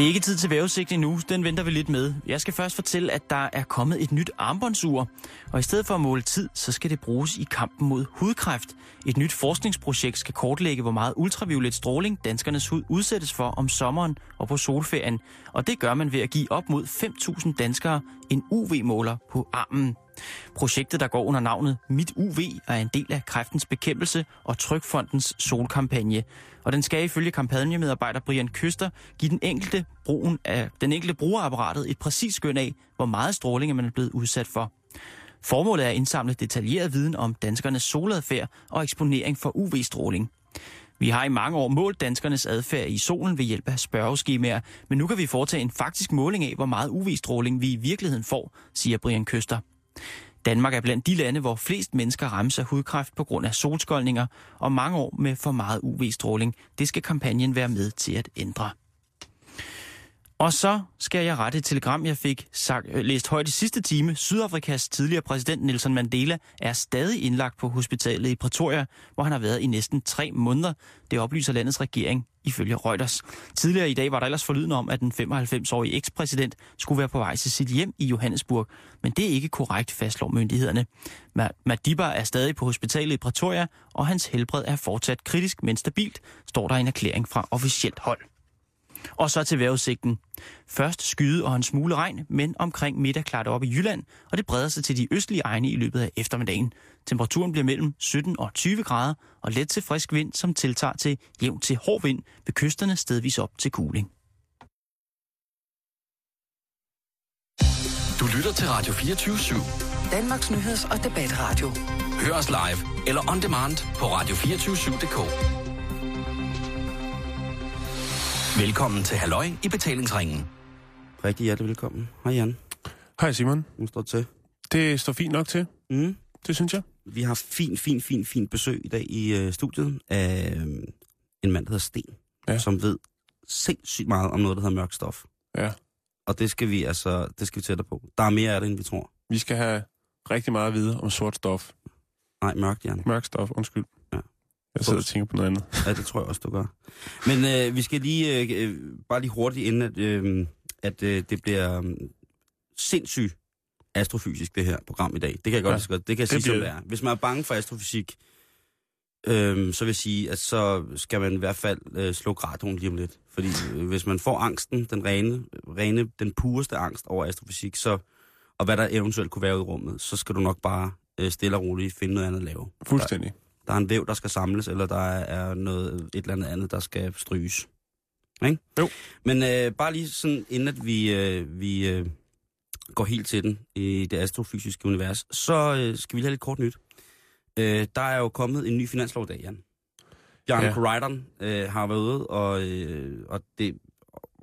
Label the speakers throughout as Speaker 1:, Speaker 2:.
Speaker 1: Det er ikke tid til vævesigt endnu, den venter vi lidt med. Jeg skal først fortælle, at der er kommet et nyt armbåndsur, og i stedet for at måle tid, så skal det bruges i kampen mod hudkræft. Et nyt forskningsprojekt skal kortlægge, hvor meget ultraviolet stråling danskernes hud udsættes for om sommeren og på solferien, og det gør man ved at give op mod 5.000 danskere en UV-måler på armen. Projektet, der går under navnet Mit UV, er en del af kræftens bekæmpelse og Trykfondens solkampagne. Og den skal ifølge kampagnemedarbejder Brian Køster give den enkelte, brugen af, den enkelte brugerapparatet et præcist skøn af, hvor meget stråling man er blevet udsat for. Formålet er at indsamle detaljeret viden om danskernes soladfærd og eksponering for UV-stråling. Vi har i mange år målt danskernes adfærd i solen ved hjælp af spørgeskemaer, men nu kan vi foretage en faktisk måling af, hvor meget UV-stråling vi i virkeligheden får, siger Brian Køster. Danmark er blandt de lande, hvor flest mennesker rammes af hudkræft på grund af solskoldninger og mange år med for meget UV-stråling. Det skal kampagnen være med til at ændre. Og så skal jeg rette et telegram, jeg fik sagt, øh, læst højt i sidste time. Sydafrikas tidligere præsident Nelson Mandela er stadig indlagt på hospitalet i Pretoria, hvor han har været i næsten tre måneder. Det oplyser landets regering ifølge Reuters. Tidligere i dag var der ellers forlyden om, at den 95-årige ekspræsident skulle være på vej til sit hjem i Johannesburg. Men det er ikke korrekt, fastslår myndighederne. Madiba er stadig på hospitalet i Pretoria, og hans helbred er fortsat kritisk, men stabilt, står der en erklæring fra officielt hold. Og så til vejrudsigten. Først skyde og en smule regn, men omkring middag klart op i Jylland, og det breder sig til de østlige egne i løbet af eftermiddagen. Temperaturen bliver mellem 17 og 20 grader, og let til frisk vind, som tiltager til jævn til hård vind ved kysterne stedvis op til kuling.
Speaker 2: Du lytter til Radio 24 /7.
Speaker 3: Danmarks nyheds- og debatradio.
Speaker 2: Hør os live eller on demand på radio247.dk. Velkommen til Halløj i betalingsringen.
Speaker 4: Rigtig hjertelig velkommen. Hej Jan.
Speaker 5: Hej Simon.
Speaker 4: Nu står til.
Speaker 5: Det står fint nok til.
Speaker 4: Mm.
Speaker 5: Det synes jeg.
Speaker 4: Vi har fin, fin, fin, fin besøg i dag i øh, studiet af øh, en mand, der hedder Sten,
Speaker 5: Ja.
Speaker 4: som ved sindssygt meget om noget, der hedder mørk stof.
Speaker 5: Ja.
Speaker 4: Og det skal vi altså, det skal vi tættere på. Der er mere af det, end vi tror.
Speaker 5: Vi skal have rigtig meget at vide om sort stof.
Speaker 4: Nej, mørkt, Jan.
Speaker 5: Mørk stof, undskyld. Jeg sidder og tænker på noget andet.
Speaker 4: Ja, det tror jeg også, du gør. Men øh, vi skal lige, øh, øh, bare lige hurtigt inden, at, øh, at øh, det bliver øh, sindssygt astrofysisk, det her program i dag. Det kan jeg godt,
Speaker 5: Ja.
Speaker 4: det, kan jeg
Speaker 5: Det
Speaker 4: sige, som
Speaker 5: bliver
Speaker 4: det er. Hvis man er bange for astrofysik, øh, så vil jeg sige, at så skal man i hvert fald øh, slå radioen lige om lidt. Fordi øh, hvis man får angsten, den rene, rene, den pureste angst over astrofysik, så, og hvad der eventuelt kunne være i rummet, så skal du nok bare øh, stille og roligt finde noget andet at lave.
Speaker 5: Fuldstændig.
Speaker 4: Der er en væv, der skal samles, eller der er noget, et eller andet andet, der skal stryges. Ikke?
Speaker 5: Jo.
Speaker 4: Men øh, bare lige sådan, inden at vi, øh, vi øh, går helt til den i det astrofysiske univers, så øh, skal vi lige have lidt kort nyt. Øh, der er jo kommet en ny finanslov i dag, Jan. Bjarne
Speaker 5: Ja.
Speaker 4: øh, har været ude og, øh, og, det,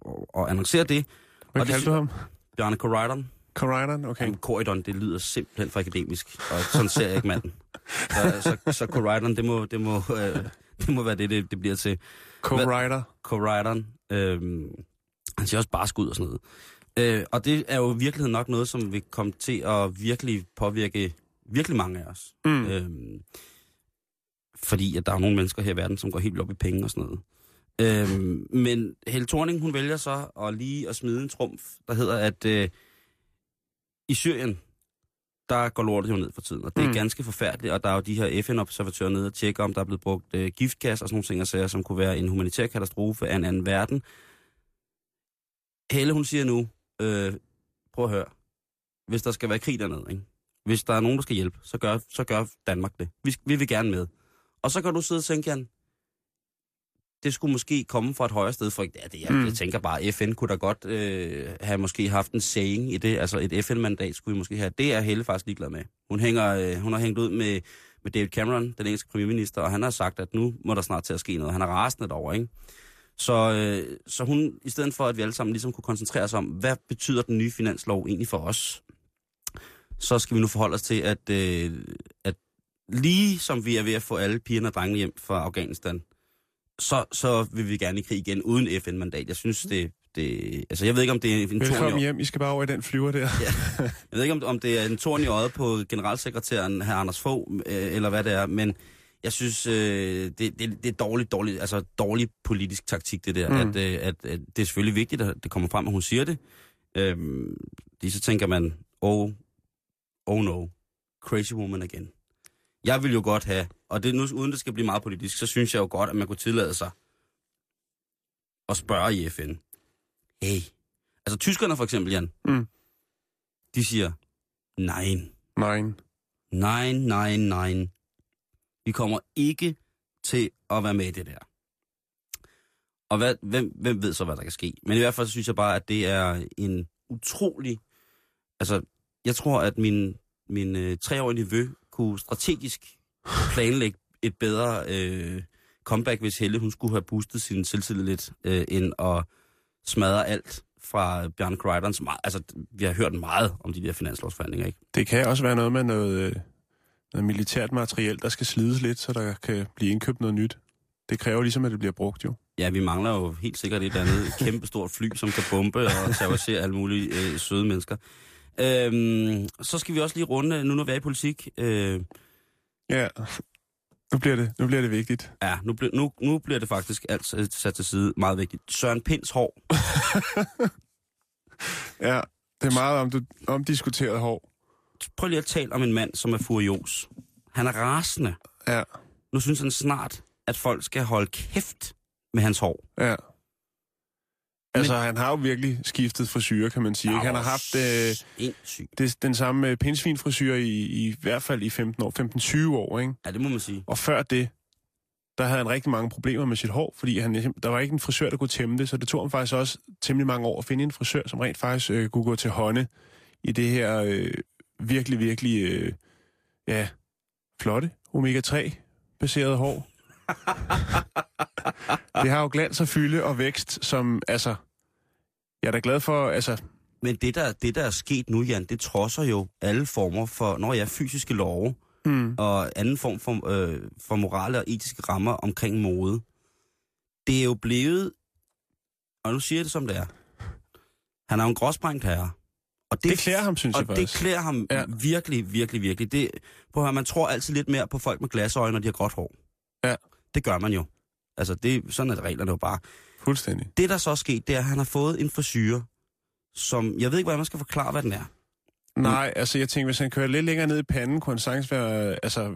Speaker 4: og, og annoncere det.
Speaker 5: Hvad
Speaker 4: Og det
Speaker 5: kaldte
Speaker 4: sy-
Speaker 5: du ham?
Speaker 4: Bjarne Reiteren.
Speaker 5: Corridon? Okay.
Speaker 4: Jamen, Corridon, det lyder simpelthen for akademisk, og sådan ser jeg ikke manden. Så, så, så Corridon, det må, det, må, øh, det må være det, det, det bliver til.
Speaker 5: Co-writer.
Speaker 4: Corridon, øh, han ser også bare skud og sådan noget. Øh, og det er jo i virkeligheden nok noget, som vil komme til at virkelig påvirke virkelig mange af os.
Speaker 5: Mm.
Speaker 4: Øh, fordi at der er nogle mennesker her i verden, som går helt op i penge og sådan noget. Øh, men Helle Thorning, hun vælger så at lige at smide en trumf, der hedder, at øh, i Syrien, der går lortet jo ned for tiden, og det er
Speaker 5: Mm.
Speaker 4: ganske forfærdeligt, og der er jo de her FN-observatører nede og tjekker, om der er blevet brugt øh, giftgas og sådan nogle ting, og sager, som kunne være en humanitær katastrofe af en anden verden. Helle, hun siger nu, øh, prøv at høre, hvis der skal være krig dernede, ikke? hvis der er nogen, der skal hjælpe, så gør, så gør Danmark det. Vi, vi vil gerne med. Og så kan du sidde og tænke, Jan, det skulle måske komme fra et højere sted, for ja, det, jeg,
Speaker 5: Mm.
Speaker 4: jeg tænker bare, FN kunne da godt øh, have måske haft en saying i det, altså et FN-mandat skulle vi måske have. Det er Helle faktisk ligeglad med. Hun, hænger, øh, hun har hængt ud med, med David Cameron, den engelske premierminister, og han har sagt, at nu må der snart til at ske noget. Han er rasende derovre, ikke? Så, øh, så hun, i stedet for at vi alle sammen ligesom kunne koncentrere os om, hvad betyder den nye finanslov egentlig for os, så skal vi nu forholde os til, at, øh, at lige som vi er ved at få alle pigerne og drengene hjem fra Afghanistan, så, så vil vi gerne i krig igen uden FN-mandat. Jeg synes, det, det... Altså, jeg ved ikke, om det er en torn i,
Speaker 5: Velkommen hjem. I skal bare over i den flyver der.
Speaker 4: jeg ved ikke, om, om det er en torn i øjet på generalsekretæren, her Anders Fogh, øh, eller hvad det er, men Jeg synes, øh, det, det, det er dårligt, dårligt, altså dårlig politisk taktik, det der.
Speaker 5: Mm.
Speaker 4: Mm. At, øh, at, at det er selvfølgelig vigtigt, at det kommer frem, at hun siger det. Fordi så tænker man, oh, oh no, crazy woman again. Jeg vil jo godt have, og det nu, uden det skal blive meget politisk, så synes jeg jo godt, at man kunne tillade sig at spørge i FN. Hey, altså tyskerne for eksempel, Jan,
Speaker 5: Mm.
Speaker 4: de siger, nej,
Speaker 5: Nej.
Speaker 4: nej, nej, nej. Vi kommer ikke til at være med i det der. Og hvad, hvem, hvem ved så, hvad der kan ske? Men i hvert fald så synes jeg bare, at det er en utrolig... Altså, jeg tror, at min, min øh, treårige nevø kunne strategisk planlægge et bedre øh, comeback, hvis Helle hun skulle have boostet sin selvtillid lidt, øh, end at smadre alt fra Bjørn Kreidons. Altså, vi har hørt meget om de der finanslovsforhandlinger, ikke?
Speaker 5: Det kan også være noget med noget, øh, noget militært materiel, der skal slides lidt, så der kan blive indkøbt noget nyt. Det kræver ligesom, at det bliver brugt jo.
Speaker 4: Ja, vi mangler jo helt sikkert et eller andet kæmpestort fly, som kan bombe og terrorisere alle mulige øh, søde mennesker. Øhm, så skal vi også lige runde, nu når vi er i politik. Øh,
Speaker 5: Ja, nu bliver det, nu bliver det vigtigt.
Speaker 4: ja, nu, ble, nu, nu bliver det faktisk alt sat til side meget vigtigt. Søren Pinds hår.
Speaker 5: Ja, det er meget om, du, omdiskuteret hår.
Speaker 4: Prøv lige at tale om en mand, som er furios. Han er rasende.
Speaker 5: Ja,
Speaker 4: Nu synes han snart, at folk skal holde kæft med hans hår.
Speaker 5: ja. Altså, han har jo virkelig skiftet frisyr, kan man sige. Ikke? Han har haft øh, det, den samme øh, pindsvinfrisyr i, i, i hvert fald i 15 år, 15-20 år, ikke?
Speaker 4: Ja, det må man sige.
Speaker 5: Og før det, der havde han rigtig mange problemer med sit hår, fordi han, der var ikke en frisør, der kunne tæmme det, så det tog ham faktisk også temmelig mange år at finde en frisør, som rent faktisk øh, kunne gå til hånde i det her øh, virkelig, virkelig, øh, ja, flotte omega-3-baserede hår. det har jo glans og fylde og vækst, som, altså, jeg er da glad for, altså,
Speaker 4: Men det der, det, der er sket nu, Jan, det trodser jo alle former for, når jeg er fysiske love,
Speaker 5: hmm,
Speaker 4: og anden form for, øh, for morale og etiske rammer omkring mode. Det er jo blevet, og nu siger jeg det som det er, han er jo en gråsprængt herre. Og
Speaker 5: det klæder ham, synes
Speaker 4: og
Speaker 5: jeg
Speaker 4: det
Speaker 5: faktisk.
Speaker 4: klæder ham
Speaker 5: Ja.
Speaker 4: virkelig, virkelig, virkelig. Det, prøv at man tror altid lidt mere på folk med glasøjne, når de har gråt hår.
Speaker 5: Ja.
Speaker 4: Det gør man jo. Altså, det, sådan er det reglerne jo bare.
Speaker 5: Fuldstændig.
Speaker 4: Det, der så er sket, det er, at han har fået en frisyr, som, jeg ved ikke, hvordan man skal forklare, hvad den er.
Speaker 5: Nej, altså jeg tænker, hvis han kører lidt længere ned i panden, kunne han sagtens være, altså,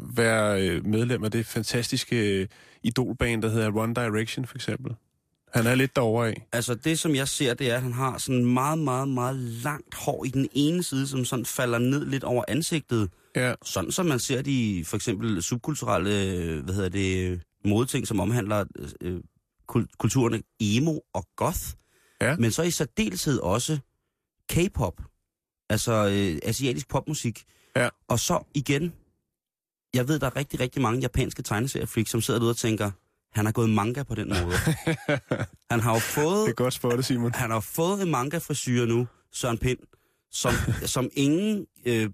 Speaker 5: være øh, medlem af det fantastiske øh, idolband, der hedder One Direction, for eksempel. Han er lidt derovre af.
Speaker 4: Altså det, som jeg ser, det er, at han har sådan meget, meget, meget langt hår i den ene side, som sådan falder ned lidt over ansigtet.
Speaker 5: Ja,
Speaker 4: Sådan som man ser de for eksempel subkulturelle, øh, hvad hedder det, modeting, som omhandler øh, kulturerne emo og goth.
Speaker 5: Ja.
Speaker 4: Men så i særdeleshed også K-pop. Altså øh, asiatisk popmusik.
Speaker 5: Ja.
Speaker 4: Og så igen, jeg ved, der er rigtig, rigtig mange japanske tegneseriefreaks, som sidder derude og tænker, han har gået manga på den måde. han har jo fået
Speaker 5: det er godt spottet, Simon.
Speaker 4: han har fået en manga frisyr nu, Søren Pind, som, som ingen, øh,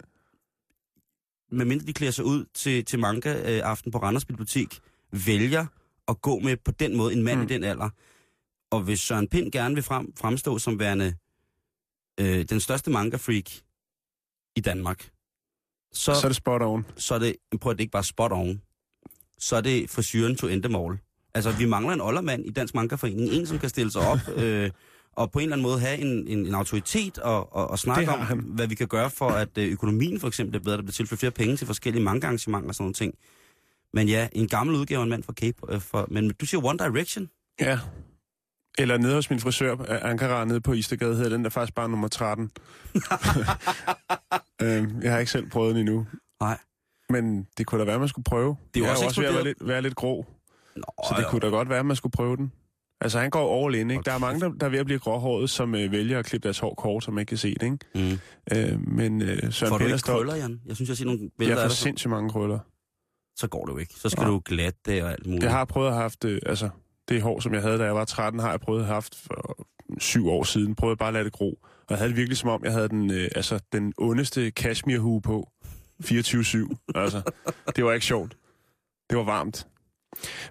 Speaker 4: medmindre de klæder sig ud til, til manga-aften på Randers Bibliotek, vælger at gå med på den måde en mand
Speaker 5: Mm.
Speaker 4: i den alder. Og hvis Søren Pind gerne vil frem, fremstå som værende øh, den største manga-freak i Danmark, så,
Speaker 5: Så er det spot on.
Speaker 4: så er det, prøv at det ikke bare spot on, så er det frisyren to end all. Altså, vi mangler en oldermand i Dansk Mangaforening. En, som kan stille sig op øh, og på en eller anden måde have en, en, en autoritet og, og, og snakke om,
Speaker 5: han.
Speaker 4: hvad vi kan gøre for, at øh, økonomien for eksempel er bedre. Der bliver tilført flere penge til forskellige manga-arrangementer og sådan nogle ting. Men ja, en gammel udgave af en mand fra Cape. Øh, for, men du siger One Direction?
Speaker 5: Ja. Eller nede hos min frisør, Ankara, nede på Istergade, hedder den der faktisk bare nummer 13. øhm, jeg har ikke selv prøvet den endnu.
Speaker 4: Nej.
Speaker 5: Men det kunne da være, man skulle prøve.
Speaker 4: Det er jo
Speaker 5: jeg
Speaker 4: også
Speaker 5: også ved at være lidt, være lidt grå,
Speaker 4: Nå,
Speaker 5: så det kunne da godt være, at man skulle prøve den. Altså, han går all in, ikke? Der er mange, der, der er ved at blive gråhåret, som øh, vælger at klippe deres hår kort, så man ikke kan se det, ikke?
Speaker 4: Mm.
Speaker 5: Øh, men øh, Søren
Speaker 4: Får du
Speaker 5: Pind er
Speaker 4: ikke krøller, Jan? Jeg synes, jeg ser nogle billeder
Speaker 5: Jeg får
Speaker 4: dig. så-
Speaker 5: sindssygt mange krøller.
Speaker 4: Så går det jo ikke. Så skal
Speaker 5: Nej.
Speaker 4: du glatte det og alt muligt.
Speaker 5: Jeg har prøvet at have haft, øh, altså, det hår, som jeg havde, da jeg var 13, har jeg prøvet at have haft for syv år siden. Prøvede bare at lade det gro. Og jeg havde det virkelig som om, jeg havde den, øh, altså, den ondeste cashmere-hue på. 24-7. Altså, det var ikke sjovt. Det var varmt.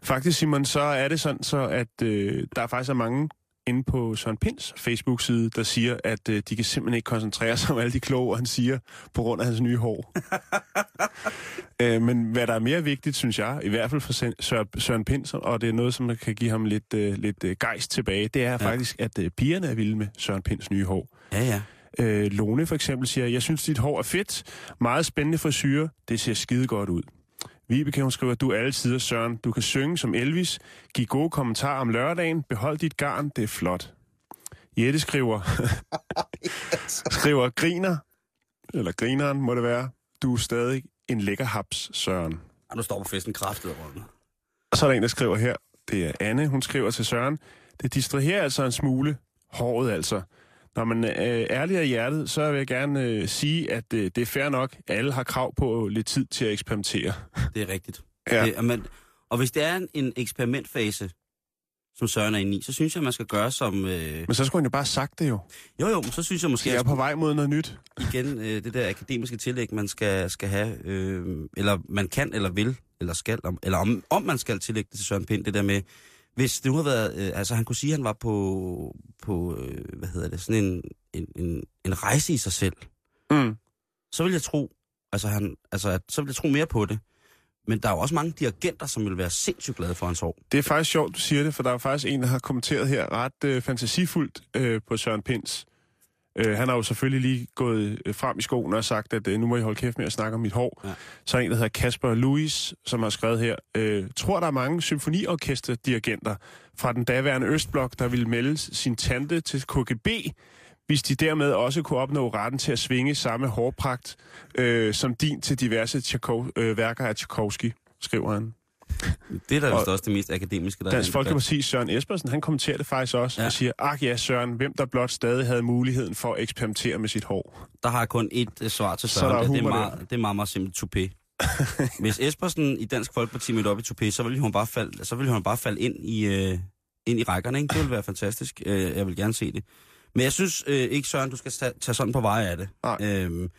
Speaker 5: Faktisk, Simon, så er det sådan, så at øh, der faktisk er mange inde på Søren Pins Facebook-side, der siger, at øh, de kan simpelthen ikke koncentrere sig om alle de kloge, han siger, på grund af hans nye hår. Øh, men hvad der er mere vigtigt, synes jeg, i hvert fald for Søren Pind, og det er noget, som kan give ham lidt, øh, lidt øh, gejst tilbage, det er ja. faktisk, at øh, pigerne er vilde med Søren Pinds nye hår.
Speaker 4: Ja, ja.
Speaker 5: Øh, Lone for eksempel siger, jeg synes, dit hår er fedt, meget spændende frisyrer, det ser skide godt ud. Vibeke, hun skriver, du er alle tider, Søren. Du kan synge som Elvis, give gode kommentarer om lørdagen, behold dit garn, det er flot. Jette skriver, skriver, griner, eller grineren må det være, du er stadig en lækker haps, Søren.
Speaker 4: Ja, nu står på festen kraftet rundt.
Speaker 5: Og så er der en, der skriver her, det er Anne, hun skriver til Søren, det distraherer altså en smule, håret altså. Når man øh, er ærlig af hjertet, så vil jeg gerne øh, sige, at øh, det er fair nok, alle har krav på lidt tid til at eksperimentere.
Speaker 4: Det er rigtigt.
Speaker 5: Ja.
Speaker 4: Det, og, man, og hvis det er en, en eksperimentfase, som Søren er inde i, så synes jeg, man skal gøre som... Øh,
Speaker 5: Men så skulle han jo bare have sagt det jo.
Speaker 4: jo, jo, men så synes jeg måske...
Speaker 5: Jeg er på vej mod noget nyt.
Speaker 4: igen øh, det der akademiske tillæg, man skal, skal have, øh, eller man kan, eller vil, eller skal, om, eller om, om man skal tillægge det til Søren Pind, det der med, hvis det nu har været, øh, altså han kunne sige, at han var på, på øh, hvad hedder det, sådan en, en, en, en rejse i sig selv,
Speaker 5: Mm.
Speaker 4: så vil jeg tro, altså han, altså at, så vil jeg tro mere på det. Men der er jo også mange dirigenter, som vil være sindssygt glade for hans hår.
Speaker 5: Det er faktisk sjovt, du siger det, for der er faktisk en, der har kommenteret her ret øh, fantasifuldt øh, på Søren Pinds. Øh, han har jo selvfølgelig lige gået øh, frem i skoene og sagt, at øh, nu må I holde kæft med at snakke om mit hår.
Speaker 4: Ja.
Speaker 5: Så er en, der hedder Kasper Louis, som har skrevet her, øh, tror der er mange symfoniorkesterdirigenter fra den daværende Østblok, der ville melde sin tante til KGB, hvis de dermed også kunne opnå retten til at svinge samme hårpragt øh, som din til diverse Tchaikhov, øh, værker af Tchaikovsky, skriver han.
Speaker 4: Det er da vist
Speaker 5: Og
Speaker 4: også det mest akademiske, der er
Speaker 5: Dansk. Folkeparti Søren Espersen, han kommenterer det faktisk også
Speaker 4: Ja.
Speaker 5: og siger, ak ja Søren, hvem der blot stadig havde muligheden for at eksperimentere med sit hår.
Speaker 4: Der har jeg kun et øh, svar til
Speaker 5: Så
Speaker 4: Søren.
Speaker 5: der er
Speaker 4: det, er meget, det er meget, meget simpelt toupé. Hvis Espersen i Dansk Folkeparti mødte op i toupé, så ville hun bare falde, så ville hun bare falde ind i, øh, ind i rækkerne. Ikke? Det ville være fantastisk. Øh, jeg vil gerne se det. Men jeg synes øh, ikke, Søren, du skal tage, tage sådan på vej af det.
Speaker 5: Nej.
Speaker 4: Øhm,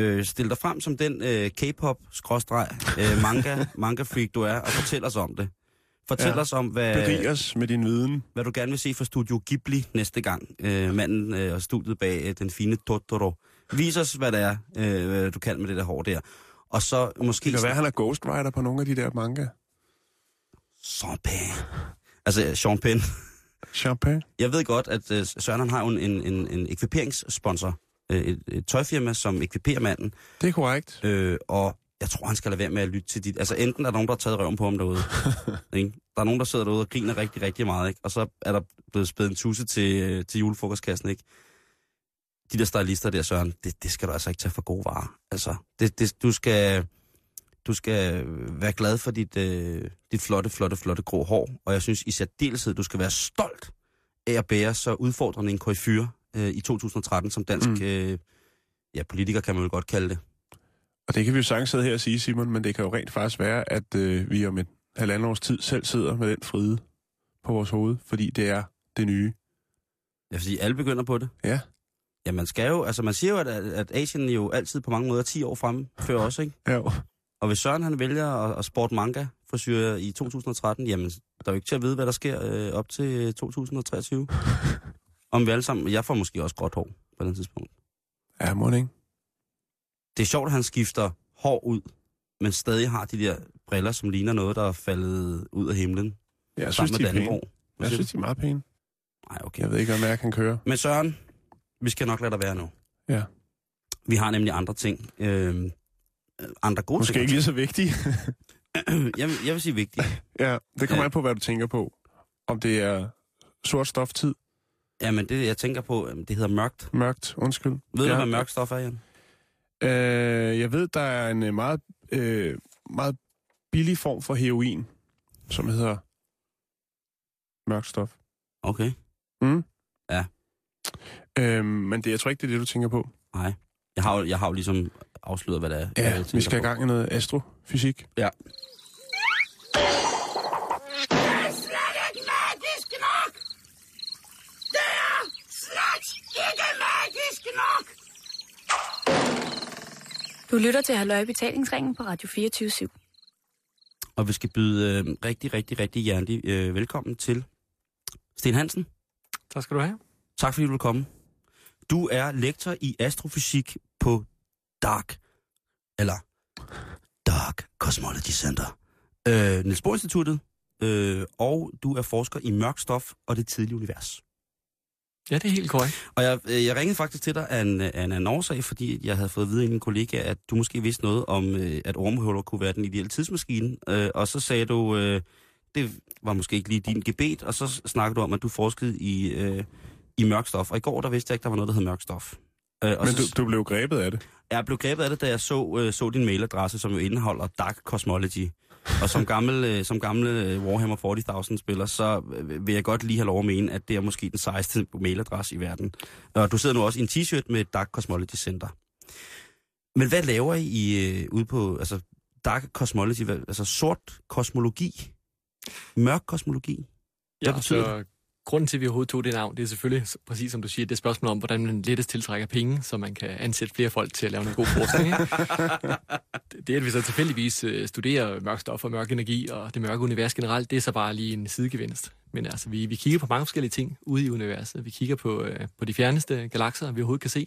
Speaker 4: øh, stil dig frem som den øh, K-pop, skråstreg, øh, manga, manga freak du er, og fortæl os om det. Fortæl ja. Os om, hvad,
Speaker 5: Berig os med din viden.
Speaker 4: hvad du gerne vil se fra Studio Ghibli næste gang. Øh, manden øh, og studiet bag øh, den fine Totoro. Vis os, hvad det er, øh, hvad du kan med det der hår der. Og så måske...
Speaker 5: Det kan være, han er ghostwriter på nogle af de der manga.
Speaker 4: Champagne. Altså, Sean Penn.
Speaker 5: Champagne.
Speaker 4: Jeg ved godt, at øh, Søren han har jo en, en, en, en ekviperingssponsor. Øh, et, et tøjfirma, som ekviperer manden.
Speaker 5: Det er korrekt.
Speaker 4: Øh, og jeg tror, han skal lade være med at lytte til dit... Altså, enten er der nogen, der har taget røven på ham derude. ikke? Der er nogen, der sidder derude og griner rigtig, rigtig meget. Ikke? Og så er der blevet spædet en tusse til, øh, til julefrokostkassen. Ikke? De der stylister der, Søren, det, det skal du altså ikke tage for gode varer. Altså, det, det, du skal... Du skal være glad for dit, øh, dit flotte, flotte, flotte grå hår. Og jeg synes i særdeleshed, du skal være stolt af at bære så udfordrende en koryfyre øh, i 2013 som dansk mm. Øh, ja, politiker, kan man vel godt kalde det.
Speaker 5: Og det kan vi jo sagtens sidde her og sige, Simon, men det kan jo rent faktisk være, at øh, vi om et halvandet års tid selv sidder med den fride på vores hoved, fordi det er det nye.
Speaker 4: Ja, fordi alle begynder på det.
Speaker 5: Ja.
Speaker 4: Ja, man skal jo, altså man siger jo, at, at Asien jo altid på mange måder er 10 år fremme før os, ikke?
Speaker 5: Ja,
Speaker 4: Og hvis Søren han vælger at, at sport manga frisyrer i 2013, jamen, der er jo ikke til at vide, hvad der sker øh, op til 2023. Om vi alle sammen, jeg får måske også gråt hår på den tidspunkt.
Speaker 5: ja må det ikke?
Speaker 4: Det er sjovt, at han skifter hår ud, men stadig har de der briller, som ligner noget, der er faldet ud af himlen.
Speaker 5: Jeg synes, de er pæne. Jeg synes, de er meget pæne.
Speaker 4: Nej, okay.
Speaker 5: Jeg ved ikke, om jeg kan køre.
Speaker 4: Men Søren, vi skal nok lade dig være nu.
Speaker 5: Ja.
Speaker 4: Vi har nemlig andre ting. Øh, andre gode
Speaker 5: Måske
Speaker 4: ting.
Speaker 5: ikke lige så vigtige.
Speaker 4: jeg, vil, jeg vil sige vigtigt.
Speaker 5: ja, det kommer
Speaker 4: Ja.
Speaker 5: an på, hvad du tænker på. Om det er sort stoftid,
Speaker 4: Jamen, det jeg tænker på, øhm, det hedder mørkt.
Speaker 5: mørkt, undskyld.
Speaker 4: Ved ja. du, hvad mørkt stof er, Jan?
Speaker 5: Øh, jeg ved, der er en øh, meget, øh, meget billig form for heroin, som hedder mørkt stof.
Speaker 4: Okay.
Speaker 5: Mm?
Speaker 4: Ja.
Speaker 5: Øh, men det, jeg tror ikke, det er det, du tænker på.
Speaker 4: Nej. Jeg har, jo- jeg har jo ligesom afsløret, hvad det er.
Speaker 5: Ja, vi skal i gang i noget astrofysik.
Speaker 4: Ja.
Speaker 6: Du lytter til Halløj Betalingsringen på Radio 24
Speaker 4: Og vi skal byde øh, rigtig, rigtig, rigtig hjertelig øh, velkommen til Sten Hansen.
Speaker 7: Tak skal du have.
Speaker 4: Tak fordi du vil komme. Du er lektor i astrofysik på DARK. Eller DARK. Dark Cosmology Center. Øh, Niels Bohr Instituttet, øh, og du er forsker i mørk stof og det tidlige univers.
Speaker 7: Ja, det er helt korrekt.
Speaker 4: Og jeg, øh, jeg ringede faktisk til dig af en, af en anden årsag, fordi jeg havde fået at vide af en kollega, at du måske vidste noget om, øh, at ormehuller kunne være den ideelle tidsmaskine. Øh, og så sagde du, øh, det var måske ikke lige din gebet, og så snakkede du om, at du forskede i, øh, i mørk stof. Og i går, der vidste jeg ikke, der var noget, der hed mørk stof. Øh, og
Speaker 5: Men
Speaker 4: så,
Speaker 5: du, du blev grebet af det.
Speaker 4: Jeg blev grebet af det, da jeg så, øh, så din mailadresse, som jo indeholder Dark Cosmology. Og som gammel, øh, som gammel øh, Warhammer 40.000 spiller, så øh, vil jeg godt lige have lov at mene, at det er måske den sejeste mailadresse i verden. Og du sidder nu også i en t-shirt med Dark Cosmology Center. Men hvad laver I øh, ude på altså Dark Cosmology? Hvad, altså sort kosmologi? Mørk kosmologi?
Speaker 7: Ja,
Speaker 4: betyder
Speaker 7: så grunden til, at vi overhovedet tog det navn, det er selvfølgelig, præcis som du siger, det er et spørgsmål om, hvordan man lettest tiltrækker penge, så man kan ansætte flere folk til at lave noget god forskning. det, at vi så tilfældigvis øh, studerer mørk stof og mørk energi og det mørke univers generelt, det er så bare lige en sidegevinst. Men altså, vi, vi kigger på mange forskellige ting ude i universet. Vi kigger på, øh, på de fjerneste galakser, vi overhovedet kan se.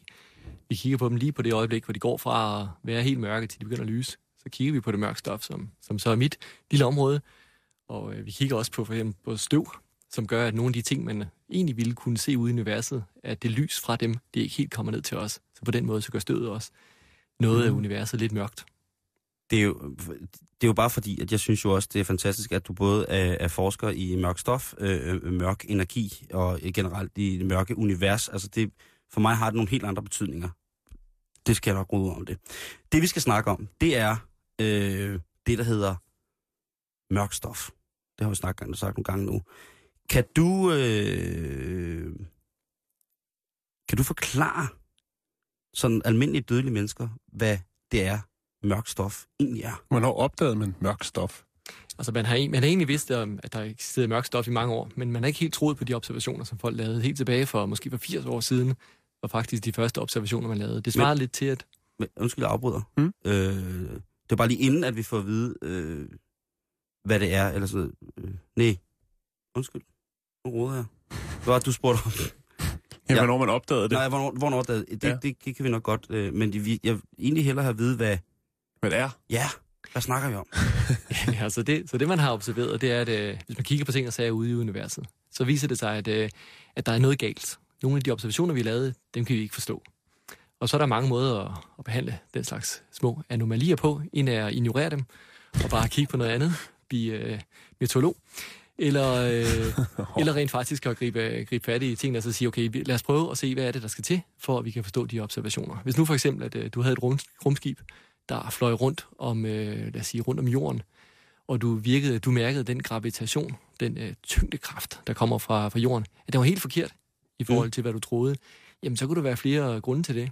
Speaker 7: Vi kigger på dem lige på det øjeblik, hvor de går fra at være helt mørke, til de begynder at lyse. Så kigger vi på det mørke stof, som, som så er mit lille område. Og øh, vi kigger også på for eksempel på støv, som gør, at nogle af de ting, man egentlig ville kunne se ude i universet, at det lys fra dem, det ikke helt kommer ned til os. Så på den måde, så gør støvet også noget af universet lidt mørkt.
Speaker 4: det er, jo, det er jo bare fordi, at jeg synes jo også, det er fantastisk, at du både er, er forsker i mørk stof, øh, øh, mørk energi og generelt i det mørke univers. Altså det, for mig har det nogle helt andre betydninger. Det skal jeg nok ud om det. Det vi skal snakke om, det er øh, det, der hedder mørk stof. Det har vi snakket, sagt nogle gange nu. Kan du, øh, kan du forklare sådan almindelige dødelige mennesker, hvad det er, mørk stof egentlig er?
Speaker 5: Hvornår opdagede man mørk stof?
Speaker 7: Altså, man har, man har egentlig vidst, om, at der eksisterede mørk stof i mange år, men man har ikke helt troet på de observationer, som folk lavede helt tilbage for måske for 80 år siden, var faktisk de første observationer, man lavede. Det svarede lidt til, at
Speaker 4: Men, undskyld, jeg afbryder.
Speaker 5: Mm.
Speaker 4: Øh, det er bare lige inden, at vi får at vide, øh, hvad det er. Eller så, øh, nej, undskyld. Nu råder jeg. Hvad var det, du spurgte om?
Speaker 5: Ja,
Speaker 4: Ja.
Speaker 5: hvornår man opdagede det?
Speaker 4: Nej, hvornår, hvornår det, det,
Speaker 5: Ja.
Speaker 4: det, det, det kan vi nok godt. Øh, men det, vi, jeg vil egentlig hellere have at vide, hvad...
Speaker 5: Hvad det er?
Speaker 4: Ja, hvad snakker vi om?
Speaker 7: Ja, så det, så det man har observeret, det er, at øh, hvis man kigger på ting og sager ude i universet, så viser det sig, at, øh, at der er noget galt. Nogle af de observationer, vi lavede, dem kan vi ikke forstå. Og så er der mange måder at, at behandle den slags små anomalier på. En er at ignorere dem og bare kigge på noget andet, blive øh, meteorolog. Eller, øh, eller rent faktisk at gribe, gribe fat i tingene og så sige, okay, lad os prøve at se, hvad er det, der skal til, for at vi kan forstå de observationer. Hvis nu for eksempel, at øh, du havde et rum, rumskib, der fløj rundt om, øh, lad os sige, rundt om jorden, og du virkede, du mærkede den gravitation, den øh, tyngdekraft, der kommer fra, fra jorden, at den var helt forkert i forhold til, hvad du troede, jamen så kunne der være flere grunde til det.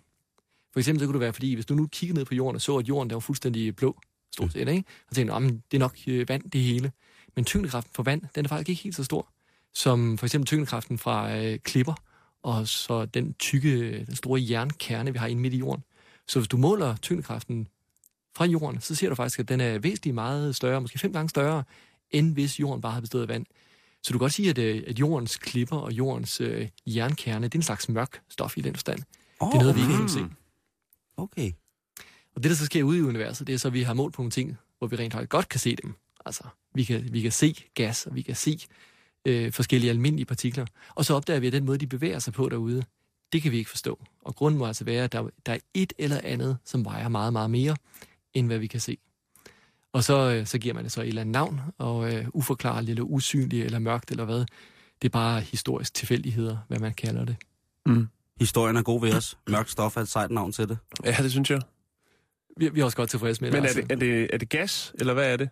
Speaker 7: For eksempel så kunne det være, fordi hvis du nu kiggede ned på jorden og så, at jorden der var fuldstændig blå, stort set, ikke? og tænkte, "Nå, men det er nok øh, vand, det hele. Men tyngdekraften for vand, den er faktisk ikke helt så stor, som for eksempel tyngdekraften fra øh, klipper, og så den tykke, den store jernkerne, vi har inde midt i jorden. Så hvis du måler tyngdekraften fra jorden, så ser du faktisk, at den er væsentligt meget større, måske fem gange større, end hvis jorden bare havde bestået af vand. Så du kan godt sige, at, øh, at jordens klipper og jordens øh, jernkerne, det er en slags mørk stof i den forstand.
Speaker 4: Oh,
Speaker 7: Det er noget, vi ikke kan se.
Speaker 4: Okay.
Speaker 7: Og det, der så sker ude i universet, det er så, at vi har målt på nogle ting, hvor vi rent faktisk godt kan se dem. Altså, vi kan, vi kan se gas, og vi kan se øh, forskellige almindelige partikler. Og så opdager vi, at den måde, de bevæger sig på derude, det kan vi ikke forstå. Og grunden må altså være, at der, der er et eller andet, som vejer meget, meget mere, end hvad vi kan se. Og så, øh, så giver man det så et eller andet navn, og øh, uforklarligt, eller usynligt, eller mørkt, eller hvad. Det er bare historisk tilfældigheder, hvad man kalder det.
Speaker 5: Mm.
Speaker 4: Historien er god ved os. Mørk stof er et sejt navn til det.
Speaker 5: Ja, det synes jeg.
Speaker 7: Vi, vi er også godt tilfredse med det.
Speaker 5: Men er
Speaker 7: altså.
Speaker 5: det, er, det, er det gas, eller hvad er det?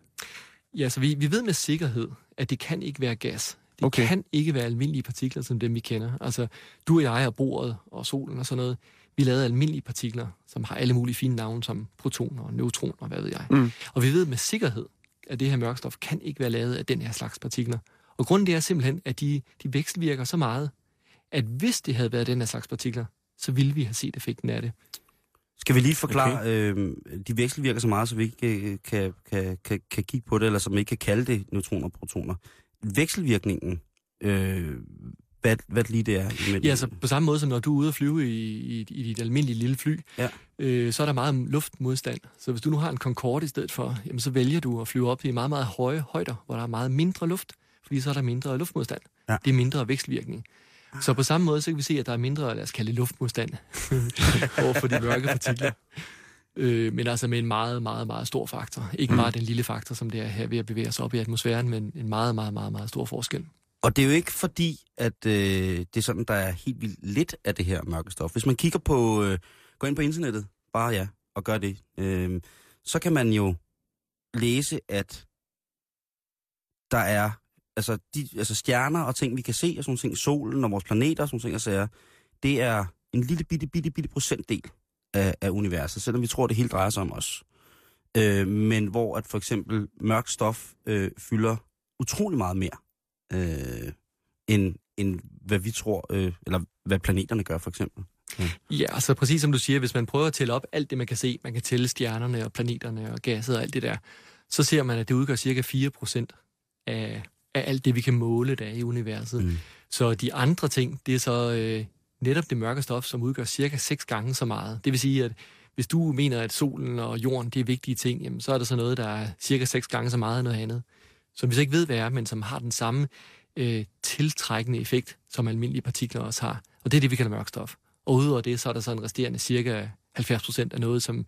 Speaker 7: Ja, så vi, vi ved med sikkerhed, at det kan ikke være gas. Det
Speaker 5: Okay.
Speaker 7: kan ikke være almindelige partikler, som dem vi kender. Altså, du og jeg og bordet og solen og sådan noget, vi lavede almindelige partikler, som har alle mulige fine navne, som protoner og neutroner, og hvad ved jeg.
Speaker 5: Mm.
Speaker 7: Og vi ved med sikkerhed, at det her mørkstof kan ikke være lavet af den her slags partikler. Og grunden det er simpelthen, at de, de vekselvirker så meget, at hvis det havde været den her slags partikler, så ville vi have set effekten af det.
Speaker 4: Skal vi lige forklare, okay. øh, de vekselvirker så meget, så vi ikke øh, kan, kan, kan, kan kigge på det, eller som ikke kan kalde det neutroner og protoner. Vekselvirkningen, øh, hvad, hvad lige det er. Imellem.
Speaker 7: Ja, altså på samme måde som når du er ude at flyve i, i, i dit almindelige lille fly,
Speaker 4: Ja.
Speaker 7: øh, så er der meget luftmodstand. Så hvis du nu har en Concorde i stedet for, jamen, så vælger du at flyve op i meget, meget høje højder, hvor der er meget mindre luft, fordi så er der mindre luftmodstand.
Speaker 4: Ja.
Speaker 7: Det er mindre vækstvirkning. Så på samme måde, så kan vi se, at der er mindre, lad os kalde det luftmodstand, over for de mørke partikler. Øh, men altså med en meget, meget, meget stor faktor. Ikke bare den lille faktor, som det er her ved at bevæge sig op i atmosfæren, men en meget, meget, meget, meget stor forskel.
Speaker 4: Og det er jo ikke fordi, at øh, det er sådan, der er helt vildt lidt af det her mørke stof. Hvis man kigger på, øh, går ind på internettet, bare ja, og gør det, øh, så kan man jo læse, at der er altså, de, altså stjerner og ting, vi kan se, og sådan ting, solen og vores planeter og sådan ting, og sager, det er en lille bitte, bitte, bitte procentdel af, af universet, selvom vi tror, det hele drejer sig om os. Øh, men hvor at for eksempel mørk stof øh, fylder utrolig meget mere øh, end, end hvad vi tror, øh, eller hvad planeterne gør for eksempel.
Speaker 7: Ja, altså præcis som du siger, hvis man prøver at tælle op alt det, man kan se, man kan tælle stjernerne og planeterne og gasset og alt det der, så ser man, at det udgør cirka 4% af, af alt det, vi kan måle der i universet.
Speaker 4: Mm.
Speaker 7: Så de andre ting, det er så øh, netop det mørke stof, som udgør cirka 6 gange så meget. Det vil sige, at hvis du mener, at solen og jorden, det er vigtige ting, jamen, så er der så noget, der er cirka 6 gange så meget af noget andet, som vi så ikke ved, hvad er, men som har den samme øh, tiltrækkende effekt, som almindelige partikler også har. Og det er det, vi kalder mørk stof. Og udover det, så er der så en resterende cirka 70 procent af noget, som,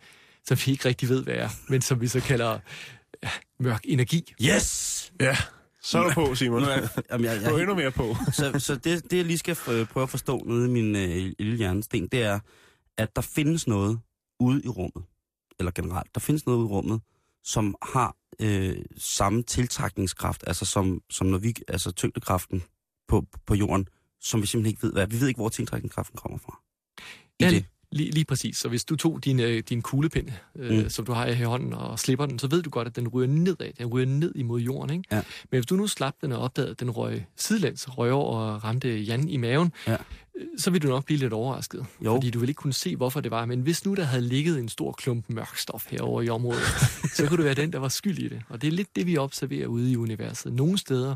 Speaker 7: som vi ikke rigtig ved, hvad er, men som vi så kalder ja, mørk energi.
Speaker 4: Yes!
Speaker 5: Ja, så er du på, Simon.
Speaker 4: Nu er, jamen, jeg,
Speaker 5: Du er
Speaker 4: jeg,
Speaker 5: endnu mere på.
Speaker 4: så så det, det, jeg lige skal prøve at forstå nede i min øh, lille hjernesten, det er, at der findes noget ude i rummet, eller generelt, der findes noget ude i rummet, som har øh, samme tiltrækningskraft, altså som, som når vi, altså tyngdekraften på, på jorden, som vi simpelthen ikke ved, hvad. Vi ved ikke, hvor tiltrækningskraften kommer fra. I
Speaker 7: Ja,
Speaker 4: det.
Speaker 7: Lige, lige præcis. Så hvis du tog din, øh, din kuglepind, øh,
Speaker 4: Mm.
Speaker 7: som du har i hånden, og slipper den, så ved du godt, at den ryger nedad. Den ryger ned imod jorden, ikke?
Speaker 4: Ja.
Speaker 7: Men hvis du nu slap den og opdagede, at den røg sidelæns, røg over og ramte Jan i maven,
Speaker 4: Ja.
Speaker 7: øh, så vil du nok blive lidt overrasket.
Speaker 4: Jo.
Speaker 7: Fordi du vil ikke kunne se, hvorfor det var. Men hvis nu der havde ligget en stor klump mørk stof herovre i området, så kunne det være den, der var skyld i det. Og det er lidt det, vi observerer ude i universet. Nogle steder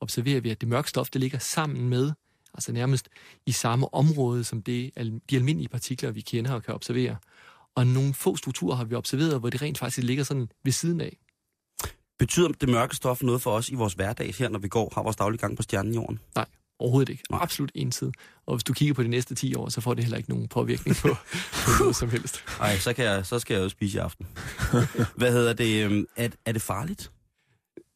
Speaker 7: observerer vi, at det mørke stof, det ligger sammen med, altså nærmest i samme område som det, de almindelige partikler, vi kender og kan observere. Og nogle få strukturer har vi observeret, hvor det rent faktisk ligger sådan ved siden af.
Speaker 4: Betyder det mørke stof noget for os i vores hverdag her, når vi går har vores daglige gang på stjernen jorden?
Speaker 7: Nej, overhovedet ikke.
Speaker 4: Nej.
Speaker 7: Absolut ensid. Og hvis du kigger på de næste 10 år, så får det heller ikke nogen påvirkning på, på noget som helst.
Speaker 4: Nej, så, kan jeg, så skal jeg jo spise i aften. Hvad hedder det? øhm, Er, er det farligt?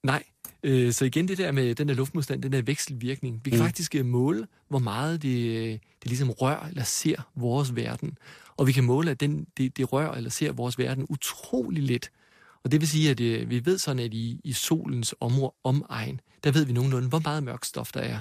Speaker 7: Nej. Øh, Så igen det der med den der luftmodstand, den der vekselvirkning. Vi kan
Speaker 4: Mm.
Speaker 7: faktisk øh, måle, hvor meget det, øh, det ligesom rører eller ser vores verden. Og vi kan måle, at den, det, det rører eller ser vores verden utrolig lidt. Og det vil sige, at øh, vi ved sådan, at i, i solens område, omegn, der ved vi nogenlunde, hvor meget mørk stof der er.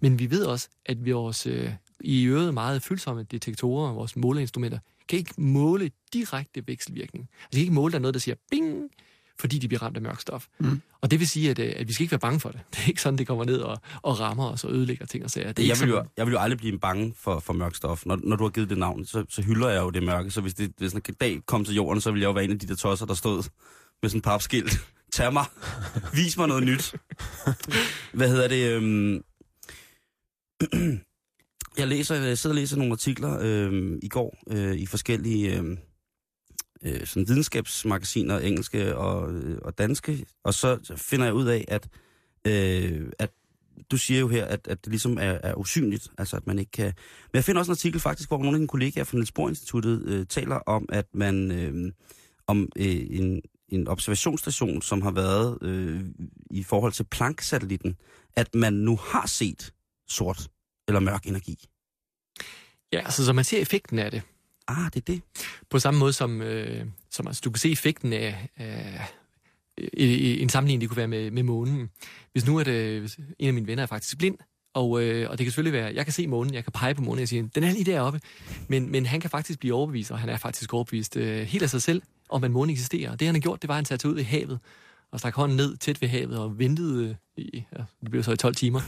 Speaker 7: Men vi ved også, at vores øh, i øvrigt meget følsomme detektorer, vores måleinstrumenter, kan ikke måle direkte vekselvirkning. Altså de kan ikke måle, der er noget, der siger bing, fordi de bliver ramt af mørk stof. Mm. Og det vil sige, at, øh, at vi skal ikke være bange for det. Det er ikke sådan, det kommer ned og, og rammer os og ødelægger ting og sager. Det er
Speaker 4: Jeg vil, jo, jeg vil jo aldrig blive bange for, for mørk stof. Når, når du har givet det navn, så, så hylder jeg jo det mørke. Så hvis det hvis en dag kom til jorden, så ville jeg jo være en af de der tosser, der stod med sådan en papskilt. Tag mig. Vis mig noget nyt. Hvad hedder det? Øhm... jeg, læser, jeg sidder og læser nogle artikler øhm, i går øh, i forskellige øhm, øh, sådan videnskabsmagasiner, engelske og, øh, og danske. Og så finder jeg ud af, at, øh, at du siger jo her, at, at det ligesom er, er usynligt, altså at man ikke kan... Men jeg finder også en artikel faktisk, hvor nogle af dine kollegaer fra Niels Bohr Instituttet øh, taler om, at man... Øh, om øh, en, en observationsstation, som har været øh, i forhold til Planck-satellitten, at man nu har set sort eller mørk energi.
Speaker 7: Ja, altså, så man ser effekten af det.
Speaker 4: Ah, det er det.
Speaker 7: På samme måde som, øh, som altså, du kan se effekten af, af en sammenligning, det kunne være med, med månen. Hvis nu er det, en af mine venner er faktisk blind, og, øh, og det kan selvfølgelig være, jeg kan se månen, jeg kan pege på månen, og jeg siger, den er lige deroppe. Men, men han kan faktisk blive overbevist, og han er faktisk overbevist øh, helt af sig selv, om at månen eksisterer. Det han har gjort, det var, at han satte ud i havet, og stak hånden ned tæt ved havet, og ventede i, ja, det blev så i 12 timer,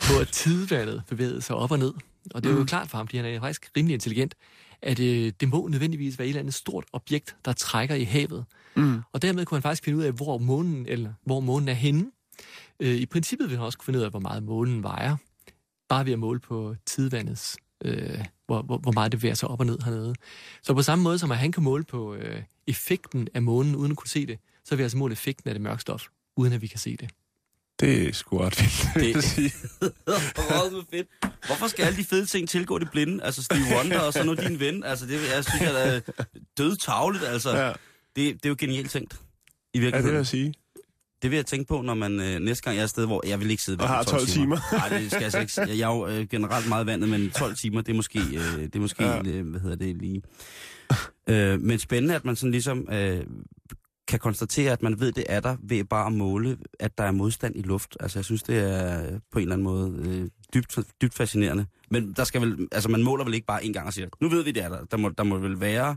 Speaker 7: på at tidevandet bevægede sig op og ned. Og det er jo klart for ham, fordi han er faktisk rimelig intelligent, at øh, det må nødvendigvis være et eller andet stort objekt, der trækker i havet.
Speaker 5: Mm.
Speaker 7: Og dermed kunne han faktisk finde ud af, hvor månen, eller hvor månen er henne. Øh, I princippet ville han også kunne finde ud af, hvor meget månen vejer. bare ved at måle på tidvandets, øh, hvor, hvor, hvor meget det bevæger sig op og ned hernede. Så på samme måde som at han kan måle på øh, effekten af månen uden at kunne se det, så vil vi altså måle effekten af det mørke stof, uden at vi kan se det.
Speaker 5: Det er sgu ret vildt, vil
Speaker 4: Det-
Speaker 5: jeg sige.
Speaker 4: Med fedt. Hvorfor skal alle de fede ting tilgå det blinde? Altså Steve Wonder og så nu din ven. Altså det, jeg synes, jeg er død tavligt. Altså,
Speaker 5: Ja,
Speaker 4: det, det er jo genialt tænkt. I
Speaker 5: ja, det vil
Speaker 4: virkeligheden.
Speaker 5: jeg sige.
Speaker 4: Det vil jeg tænke på, når man øh, næste gang jeg er et sted, hvor jeg vil ikke sidde
Speaker 5: Og har 12 timer.
Speaker 4: Nej, det skal jeg altså ikke. Jeg er jo øh, generelt meget vandet, men 12 timer, det er måske, øh, det er måske
Speaker 5: ja.
Speaker 4: øh, hvad hedder det lige. Øh, men spændende, at man sådan ligesom øh, kan konstatere, at man ved, det er der ved bare at måle, at der er modstand i luft. Altså, jeg synes, det er på en eller anden måde øh, dybt, dybt fascinerende. Men der skal vel, altså, man måler vel ikke bare en gang og siger, nu ved vi, det er der. Der må, der må vel være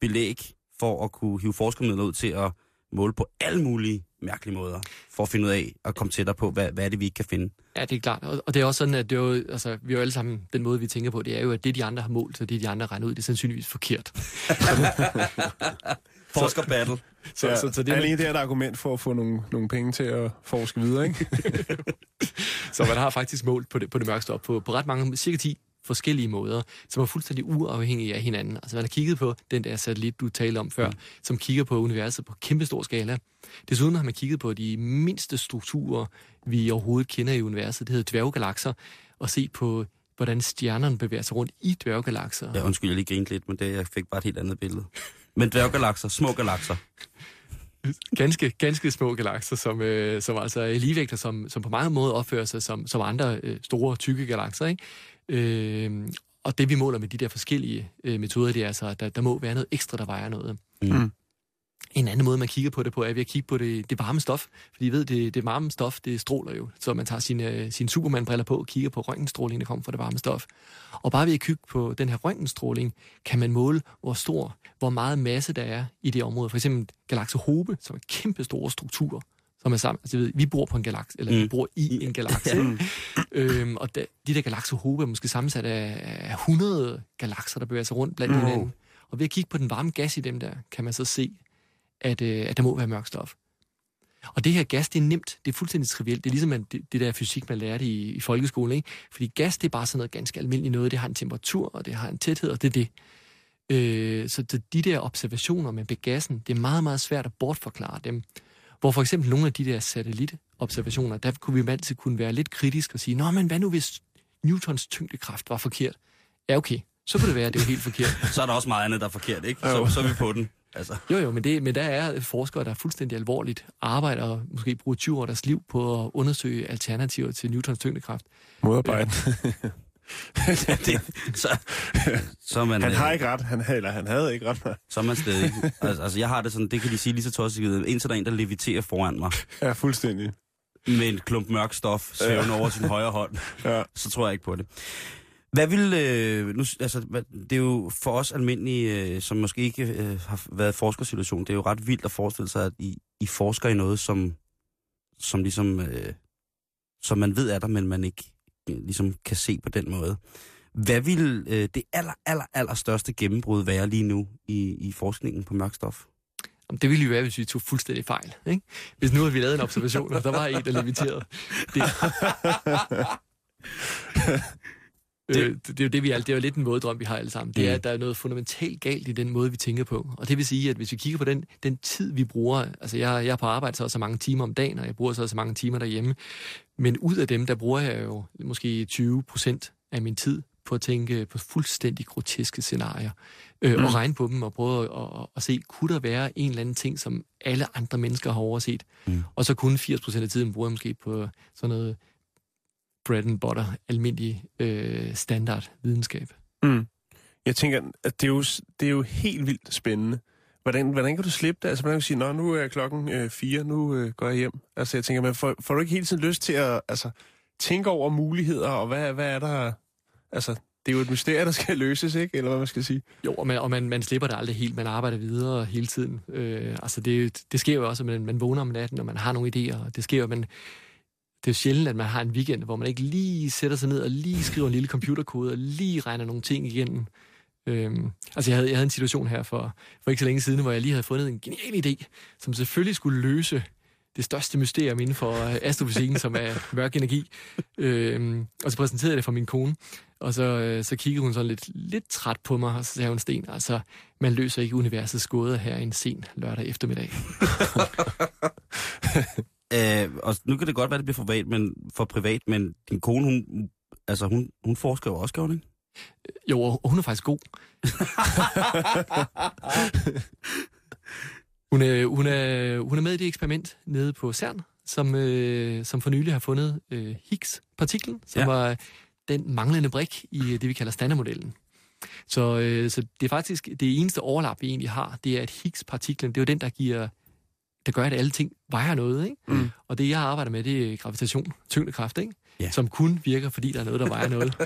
Speaker 4: belæg for at kunne hive forskermidler ud til at måle på alle mulige mærkelige måder, for at finde ud af at komme tættere på, hvad, hvad er det, vi ikke kan finde.
Speaker 7: Ja, det er klart. Og, og det er også sådan, at det er jo, altså, vi er jo alle sammen, den måde, vi tænker på, det er jo, at det, de andre har målt, og det, de andre regner ud, det er sandsynligvis forkert.
Speaker 4: Forskerbattle.
Speaker 7: Så,
Speaker 5: ja,
Speaker 7: så, så, det,
Speaker 5: alene det er et argument for at få nogle, nogle penge til at forske videre, ikke?
Speaker 7: så man har faktisk målt på det, på det mørke stof på, på ret mange, cirka 10 forskellige måder, som er fuldstændig uafhængige af hinanden. Altså man har kigget på den der satellit, du talte om før, mm. som kigger på universet på kæmpestor skala. Desuden har man kigget på de mindste strukturer, vi overhovedet kender i universet. Det hedder dværggalakser, og se på, hvordan stjernerne bevæger sig rundt i dværggalakser.
Speaker 4: Ja, undskyld, jeg lige grinte lidt, men det, jeg fik bare et helt andet billede. Men dværggalakser, små galakser.
Speaker 7: ganske, ganske små galakser, som, øh, som altså er ligevægter, som, som på mange måder opfører sig som, som andre øh, store, tykke galakser. Ikke? Øh, og det vi måler med de der forskellige øh, metoder, det er altså, at der, der må være noget ekstra, der vejer noget.
Speaker 4: Mm.
Speaker 7: En anden måde, man kigger på det på, er ved at kigge på det, det varme stof. Fordi I ved, det, det varme stof, det stråler jo. Så man tager sine, sine Superman-briller på og kigger på røntgenstråling, der kommer fra det varme stof. Og bare ved at kigge på den her røntgenstråling, kan man måle, hvor stor, hvor meget masse der er i det område. For eksempel galakse Hobe, som er kæmpe store strukturer, som er sammen. Altså, ved, vi bor på en galakse, eller mm. vi
Speaker 4: Mm.
Speaker 7: bor i en galakse. ikke? øhm, og da, de der galakse Hobe er måske sammensat af, af 100 galakser, der bevæger sig rundt blandt
Speaker 5: Wow.
Speaker 7: hinanden. Og ved at kigge på den varme gas i dem der, kan man så se, at, øh, at der må være mørk stof. Og det her gas, det er nemt. Det er fuldstændig trivielt. Det er ligesom at det, det der fysik, man lærte i, i folkeskolen. Ikke? Fordi gas, det er bare sådan noget ganske almindeligt noget. Det har en temperatur, og det har en tæthed, og det er det. Øh, så de der observationer med gassen, det er meget, meget svært at bortforklare dem. Hvor for eksempel nogle af de der satellitobservationer, der kunne vi altid kunne være lidt kritiske og sige, Nå, men hvad nu hvis Newtons tyngdekraft var forkert? Ja, okay. Så kunne det være, at det var helt forkert.
Speaker 4: Så er der også meget andet, der er forkert, ikke? Så, så er vi på den. Altså,
Speaker 7: Jo, jo, men, det, men der er forskere, der er fuldstændig alvorligt arbejder og måske bruger 20 år af deres liv på at undersøge alternativer til Newtons tyngdekraft.
Speaker 5: Modarbejde.
Speaker 4: det, så, så man,
Speaker 5: Han
Speaker 4: øh,
Speaker 5: har ikke ret. Han, eller han havde ikke ret.
Speaker 4: så er man stadig. Altså, altså, jeg har det sådan, det kan de sige lige så tosset, indtil der er en, der leviterer foran mig
Speaker 5: Ja, fuldstændig.
Speaker 4: med en klump mørk stof svævende over sin højre hånd.
Speaker 5: Ja.
Speaker 4: så tror jeg ikke på det. Hvad vil, øh, nu, altså, hvad, det er jo for os almindelige, øh, som måske ikke øh, har været i forskersituation, det er jo ret vildt at forestille sig, at I, I forsker i noget, som, som ligesom, øh, som man ved er der, men man ikke øh, ligesom kan se på den måde. Hvad vil øh, det aller, aller, aller største gennembrud være lige nu i, i forskningen på mørkstof?
Speaker 7: Det ville jo være, hvis vi tog fuldstændig fejl. Ikke? Hvis nu havde vi lavet en observation, og der var en, der leviterede. Det, det, det, det, er jo det, vi alt, det er jo lidt en mådedrøm, vi har alle sammen. Det er,
Speaker 4: Mm.
Speaker 7: at der er noget fundamentalt galt i den måde, vi tænker på. Og det vil sige, at hvis vi kigger på den, den tid, vi bruger... Altså, jeg, jeg er på arbejde så og så mange timer om dagen, og jeg bruger så og så mange timer derhjemme. Men ud af dem, der bruger jeg jo måske 20 procent af min tid på at tænke på fuldstændig groteske scenarier. Øh,
Speaker 4: Mm.
Speaker 7: Og regne på dem og prøve at, at, at se, kunne der være en eller anden ting, som alle andre mennesker har overset?
Speaker 4: Mm.
Speaker 7: Og så kun 80 procent af tiden bruger jeg måske på sådan noget bread and butter, almindelig øh, standard videnskab.
Speaker 5: Mm. Jeg tænker, at det er jo, det er jo helt vildt spændende. Hvordan, hvordan kan du slippe det? Altså, man kan sige, Nå, nu er klokken øh, fire, nu øh, går jeg hjem. Altså, jeg tænker, man får, får du ikke hele tiden lyst til at altså, tænke over muligheder, og hvad, hvad er der... Altså, det er jo et mysterie, der skal løses, ikke? Eller hvad man skal sige.
Speaker 7: Jo, og man, og man, man slipper det aldrig helt. Man arbejder videre hele tiden. Øh, altså det, det sker jo også, at man, man vågner om natten, og man har nogle idéer. Og det sker jo, men det er sjældent, at man har en weekend, hvor man ikke lige sætter sig ned og lige skriver en lille computerkode og lige regner nogle ting igennem. Øhm, altså jeg havde, jeg havde en situation her for, for ikke så længe siden, hvor jeg lige havde fundet en genial idé, som selvfølgelig skulle løse det største mysterium inden for øh, astrofysikken, som er mørk energi. Øhm, og så præsenterede jeg det for min kone, og så, øh, så kiggede hun sådan lidt, lidt træt på mig, og så sagde hun, Sten, altså, man løser ikke universets gåder her en sen lørdag eftermiddag.
Speaker 4: Øh, og nu kan det godt være, det bliver for privat, men, for privat, men din kone, hun, altså, hun, hun forsker jo også, gør hun ikke?
Speaker 7: Jo, og hun er faktisk god. hun, er, hun, er, hun er med i det eksperiment nede på CERN, som, øh, som for nylig har fundet øh, Higgs-partiklen, som
Speaker 4: Ja.
Speaker 7: ja. var den manglende brik i øh, det, vi kalder standardmodellen. Så, øh, så det er faktisk det eneste overlap, vi egentlig har, det er, at Higgs-partiklen, det er jo den, der giver der gør, at alle ting vejer noget. Ikke?
Speaker 5: Mm.
Speaker 7: Og det, jeg arbejder med, det er gravitation, tyngdekraft, ikke?
Speaker 4: Ja.
Speaker 7: som kun virker, fordi der er noget, der vejer noget.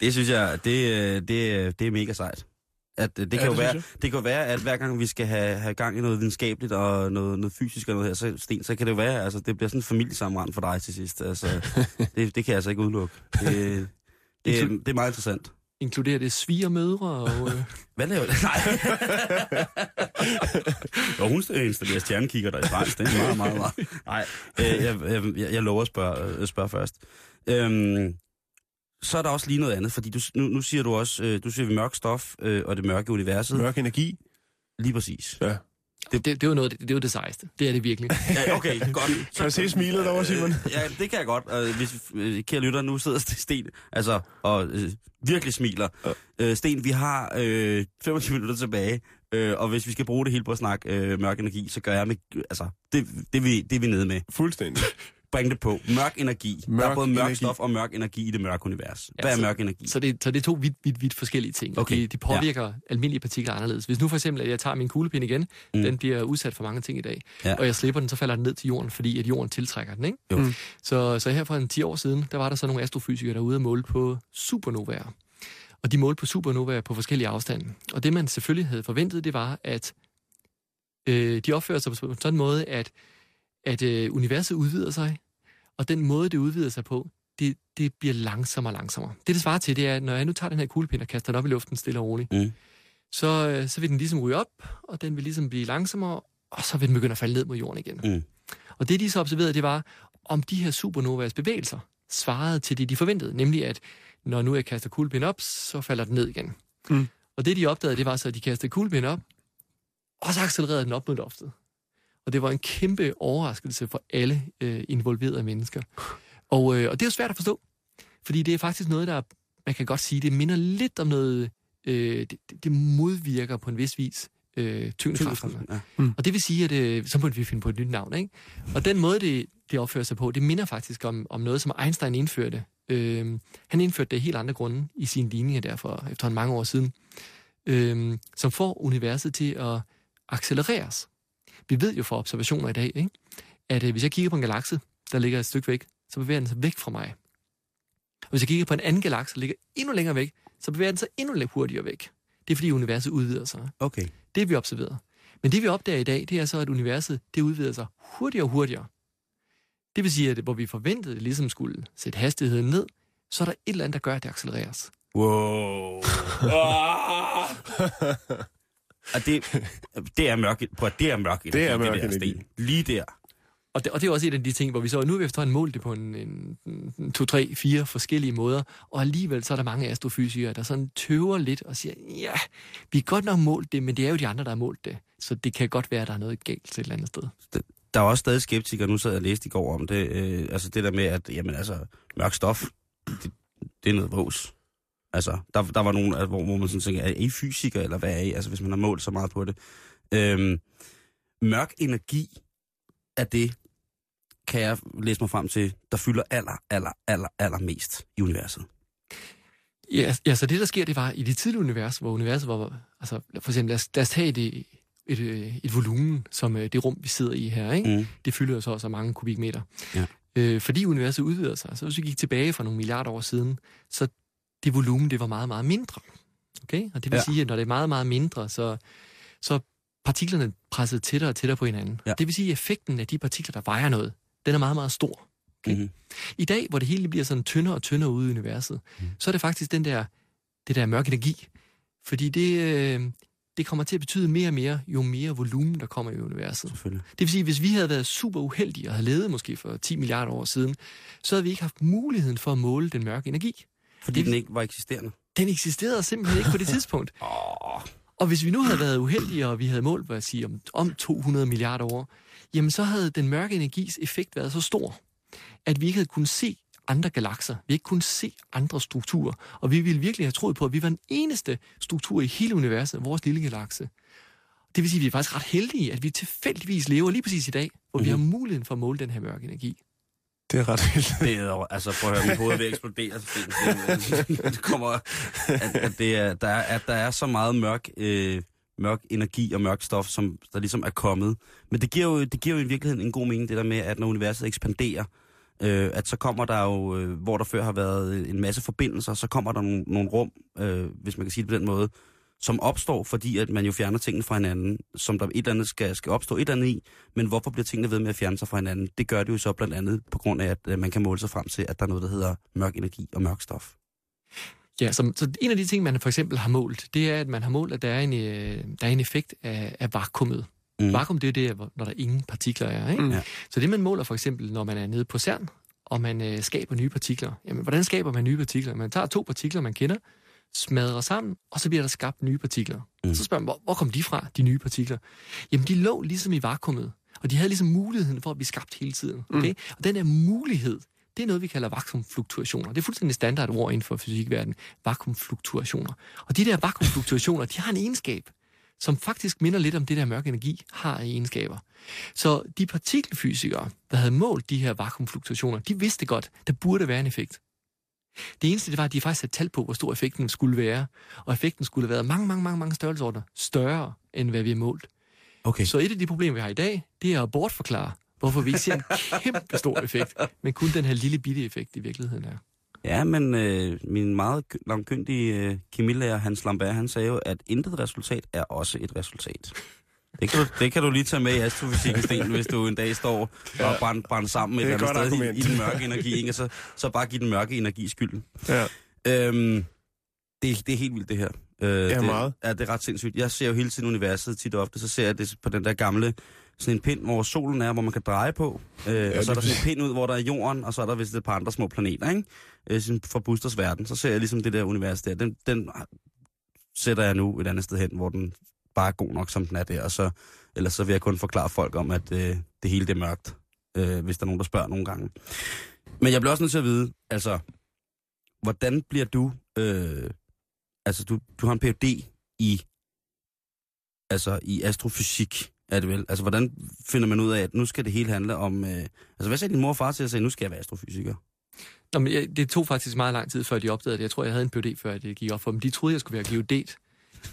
Speaker 4: Det synes jeg, det, det, det er mega sejt. At, det, kan
Speaker 5: Ja,
Speaker 4: jo
Speaker 5: det
Speaker 4: være, det kan jo være, at hver gang vi skal have, have gang i noget videnskabeligt og noget, noget fysisk og noget her, så, Sten, så kan det jo være, altså det bliver sådan en familiesamrend for dig til sidst. Altså, det, det kan jeg altså ikke udelukke. Det, det, er- det er meget interessant.
Speaker 7: Inkluderer det svigermødre og... Øh,
Speaker 4: Hvad laver det? Nej. jo, hun installerer stjernekigger der i Schweiz. Det er meget, meget, meget. Nej, øh, jeg, jeg, jeg, jeg lover at spørge, øh, spørge først. Øhm, så er der også lige noget andet, fordi du, nu, nu siger du også, øh, du siger vi mørk stof øh, og det mørke universet.
Speaker 5: Mørk energi.
Speaker 4: Lige præcis.
Speaker 5: Ja.
Speaker 7: Det, det, er jo noget, det, det jo det sejeste. Det er det virkelig.
Speaker 4: Ja, okay, godt.
Speaker 5: Kan du se smilet derovre, Simon?
Speaker 4: Øh, ja, det kan jeg godt. Og hvis øh, kære lytter, nu sidder Sten altså, og øh, virkelig smiler. Øh, Sten, vi har øh, 25 minutter tilbage, øh, og hvis vi skal bruge det hele på at snakke øh, mørk energi, så gør jeg med, altså, det, det, er vi, det er vi nede med.
Speaker 5: Fuldstændig.
Speaker 4: Bring det på. Mørk energi. Mørk der er både mørk
Speaker 5: energi.
Speaker 4: stof og mørk energi i det mørke univers. Hvad er
Speaker 7: så-
Speaker 4: mørk energi?
Speaker 7: Så det, så det er to vidt, vidt, vidt forskellige ting.
Speaker 4: Okay.
Speaker 7: De, de påvirker ja. almindelige partikler anderledes. Hvis nu for eksempel, at jeg tager min kuglepind igen,
Speaker 4: Mm.
Speaker 7: den bliver udsat for mange ting i dag,
Speaker 4: Ja.
Speaker 7: ja. og jeg slipper den, så falder den ned til jorden, fordi at jorden tiltrækker den. Ikke?
Speaker 4: Jo.
Speaker 5: Mm.
Speaker 7: Så, så her for en 10 år siden, der var der så nogle astrofysikere, der var ude og måle på supernovaer. Og de målte på supernovaer på forskellige afstande. Og det, man selvfølgelig havde forventet, det var, at øh, de opfører sig på sådan en måde, at, at øh, universet udvider sig, og den måde, det udvider sig på, det, det bliver langsommere og langsommere. Det, det svarer til, det er, at når jeg nu tager den her kuglepind og kaster den op i luften stille og roligt,
Speaker 4: Mm.
Speaker 7: så, øh, så vil den ligesom ryge op, og den vil ligesom blive langsommere, og så vil den begynde at falde ned mod jorden igen.
Speaker 4: Mm.
Speaker 7: Og det, de så observerede, det var, om de her supernovas bevægelser svarede til det, de forventede. Nemlig, at når nu jeg kaster kuglepind op, så falder den ned igen.
Speaker 5: Mm.
Speaker 7: Og det, de opdagede, det var så, at de kastede kuglepind op, og så accelererede den op mod loftet. Og det var en kæmpe overraskelse for alle øh, involverede mennesker. Og, øh, og det er jo svært at forstå, fordi det er faktisk noget, der, man kan godt sige, det minder lidt om noget, øh, det, det- modvirker på en vis vis øh, tyngdekraften.
Speaker 4: Ja.
Speaker 7: Og det vil sige, at øh, så må vi finde på et nyt navn. Ikke? Og den måde, det, det opfører sig på, det minder faktisk om, om noget, som Einstein indførte. Øh, han indførte det af helt andre grunde i sine ligninger der for efter mange år siden, øh, som får universet til at accelereres. Vi ved jo fra observationer i dag, ikke? at øh, hvis jeg kigger på en galakse, der ligger et stykke væk, så bevæger den sig væk fra mig. Og hvis jeg kigger på en anden galakse, der ligger endnu længere væk, så bevæger den sig endnu hurtigere væk. Det er fordi universet udvider sig.
Speaker 4: Okay.
Speaker 7: Det har vi observeret. Men det vi opdager i dag, det er så, at universet det udvider sig hurtigere og hurtigere. Det vil sige, at hvor vi forventede, at det ligesom skulle sætte hastigheden ned, så er der et eller andet, der gør, at det accelereres.
Speaker 4: Wow. og det, det er mørk, at- det er mørk
Speaker 5: Det er
Speaker 4: energi,
Speaker 5: mørk
Speaker 4: der,
Speaker 5: energi.
Speaker 4: Sten. Lige der.
Speaker 7: Og det, og det er også et af de ting, hvor vi så, nu har vi efterhånden målt det på en, en, to, tre, fire forskellige måder, og alligevel så er der mange astrofysikere, der sådan tøver lidt og siger, ja, vi har godt nok målt det, men det er jo de andre, der har målt det. Så det kan godt være, at der er noget galt til et eller andet sted.
Speaker 4: Der er også stadig skeptikere, nu sad jeg og læste i går om det, øh, altså det der med, at jamen, altså, mørk stof, det, det er noget vås. Altså, der, der var nogen, altså, hvor, hvor man sådan tænker, er I fysiker, eller hvad er I? Altså, hvis man har målt så meget på det. Øhm, mørk energi er det, kan jeg læse mig frem til, der fylder aller, aller, aller, aller mest i universet.
Speaker 7: Ja, ja, så det der sker, det var i det tidlige univers, hvor universet var, altså for eksempel, lad os, lad os tage et, et, et volumen, som øh, det rum, vi sidder i her, ikke?
Speaker 4: Mm.
Speaker 7: det fylder jo så også mange kubikmeter.
Speaker 4: Ja.
Speaker 7: Øh, fordi universet udvider sig, så hvis vi gik tilbage for nogle milliarder år siden, så det volumen, det var meget, meget mindre. Okay? Og det vil
Speaker 4: Ja.
Speaker 7: sige, at når det er meget, meget mindre, så, så er partiklerne presset tættere og tættere på hinanden.
Speaker 4: Ja.
Speaker 7: Det vil sige, at effekten af de partikler, der vejer noget, den er meget, meget stor. Okay?
Speaker 4: Mm-hmm.
Speaker 7: I dag, hvor det hele bliver sådan tyndere og tyndere ude i universet, mm. så er det faktisk den der, det der mørke energi. Fordi det, øh, det kommer til at betyde mere og mere, jo mere volumen, der kommer i universet. Det vil sige, at hvis vi havde været super uheldige og havde levet måske for 10 milliarder år siden, så havde vi ikke haft muligheden for at måle den mørke energi.
Speaker 4: Fordi
Speaker 7: Det-
Speaker 4: den ikke var eksisterende.
Speaker 7: Den eksisterede simpelthen ikke på det tidspunkt. Og hvis vi nu havde været uheldige, og vi havde målt, hvad jeg siger, om, om 200 milliarder år, jamen så havde den mørke energis effekt været så stor, at vi ikke havde kunnet se andre galakser. Vi ikke kunne se andre strukturer. Og vi ville virkelig have troet på, at vi var den eneste struktur i hele universet, vores lille galakse. Det vil sige, at vi er faktisk ret heldige, at vi tilfældigvis lever lige præcis i dag, hvor mm-hmm. vi har muligheden for at måle den her mørke energi.
Speaker 5: Det er ret vildt.
Speaker 4: Det er, altså, prøv at høre, mit hoved vil eksplodere. Det, det kommer, at, at, det er, der, er, at der er så meget mørk, øh, mørk energi og mørk stof, som der ligesom er kommet. Men det giver, jo, det giver jo i virkeligheden en god mening, det der med, at når universet ekspanderer, øh, at så kommer der jo, øh, hvor der før har været en masse forbindelser, så kommer der nogle, nogle rum, øh, hvis man kan sige det på den måde, som opstår, fordi at man jo fjerner tingene fra hinanden, som der et eller andet skal, skal opstå et eller andet i, men hvorfor bliver tingene ved med at fjerne sig fra hinanden? Det gør det jo så blandt andet på grund af, at øh, man kan måle sig frem til, at der er noget, der hedder mørk energi og mørk stof.
Speaker 7: Ja, så, så en af de ting, man for eksempel har målt, det er, at man har målt, at der er en, øh, der er en effekt af, af vakuumet.
Speaker 4: Mm.
Speaker 7: Vakuum, det er det, når der ingen partikler er. Ikke?
Speaker 5: Mm.
Speaker 7: Mm.
Speaker 4: Ja.
Speaker 7: Så det, man måler for eksempel, når man er nede på CERN, og man øh, skaber nye partikler. Jamen, hvordan skaber man nye partikler? Man tager to partikler, man kender, smadrer sammen, og så bliver der skabt nye partikler.
Speaker 4: Mm.
Speaker 7: Mm. Så spørger man, hvor, hvor kom de fra, de nye partikler? Jamen, de lå ligesom i vakuumet, og de havde ligesom muligheden for at blive skabt hele tiden. Okay? Mm. Og den her mulighed, det er noget, vi kalder vakuumfluktuationer. Det er fuldstændig standard ord inden for fysikverdenen. Vakuumfluktuationer. Og de der vakuumfluktuationer, de har en egenskab, som faktisk minder lidt om det der mørke energi har egenskaber. Så de partikelfysikere, der havde målt de her vakuumfluktuationer, de vidste godt, der burde være en effekt. Det eneste, det var, at de faktisk havde talt på, hvor stor effekten skulle være. Og effekten skulle have været mange, mange, mange, mange størrelsesordener større, end hvad vi har målt.
Speaker 4: Okay.
Speaker 7: Så et af de problemer, vi har i dag, det er at bortforklare, hvorfor vi ikke ser en kæmpe stor effekt, men kun den her lille bitte effekt i virkeligheden er.
Speaker 4: Ja, men øh, min meget ky- langkyndige øh, kemilærer, Hans Lambert, han sagde jo, at intet resultat er også et resultat. Det kan, du, det kan du lige tage med i astrofysikken, Sten, hvis du en dag står og brænder, brænder sammen et
Speaker 5: Det er
Speaker 4: eller
Speaker 5: et
Speaker 4: andet sted i, i den mørke energi, ikke? Så, så bare give den mørke energi skylden.
Speaker 5: Ja.
Speaker 4: Øhm, det, det er helt vildt, det her. Øh,
Speaker 5: Ja,
Speaker 4: det,
Speaker 5: meget.
Speaker 4: Ja, det er ret sindssygt. Jeg ser jo hele tiden universet tit og ofte, så ser jeg det på den der gamle sådan en pind, hvor solen er, hvor man kan dreje på. Øh, ja, og så er der sådan en pind ud, hvor der er jorden, og så er der vist et par andre små planeter, ikke? Øh, fra Busters verden. Så ser jeg ligesom det der univers der. Den, den sætter jeg nu et andet sted hen, hvor den bare er god nok, som den er der. Og så, ellers så vil jeg kun forklare folk om, at øh, det hele det er mørkt, øh, hvis der er nogen, der spørger nogle gange. Men jeg bliver også nødt til at vide, altså, hvordan bliver du... Øh, altså, du, du har en Ph.D. i, altså, i astrofysik, er det vel? Altså, hvordan finder man ud af, at nu skal det hele handle om... Øh, altså, hvad sagde din mor og far til at sige, nu skal jeg være astrofysiker?
Speaker 7: Nå, men jeg, det tog faktisk meget lang tid, før de opdagede det. Jeg tror, jeg havde en PhD, før det gik op for dem. De troede, jeg skulle være geodet.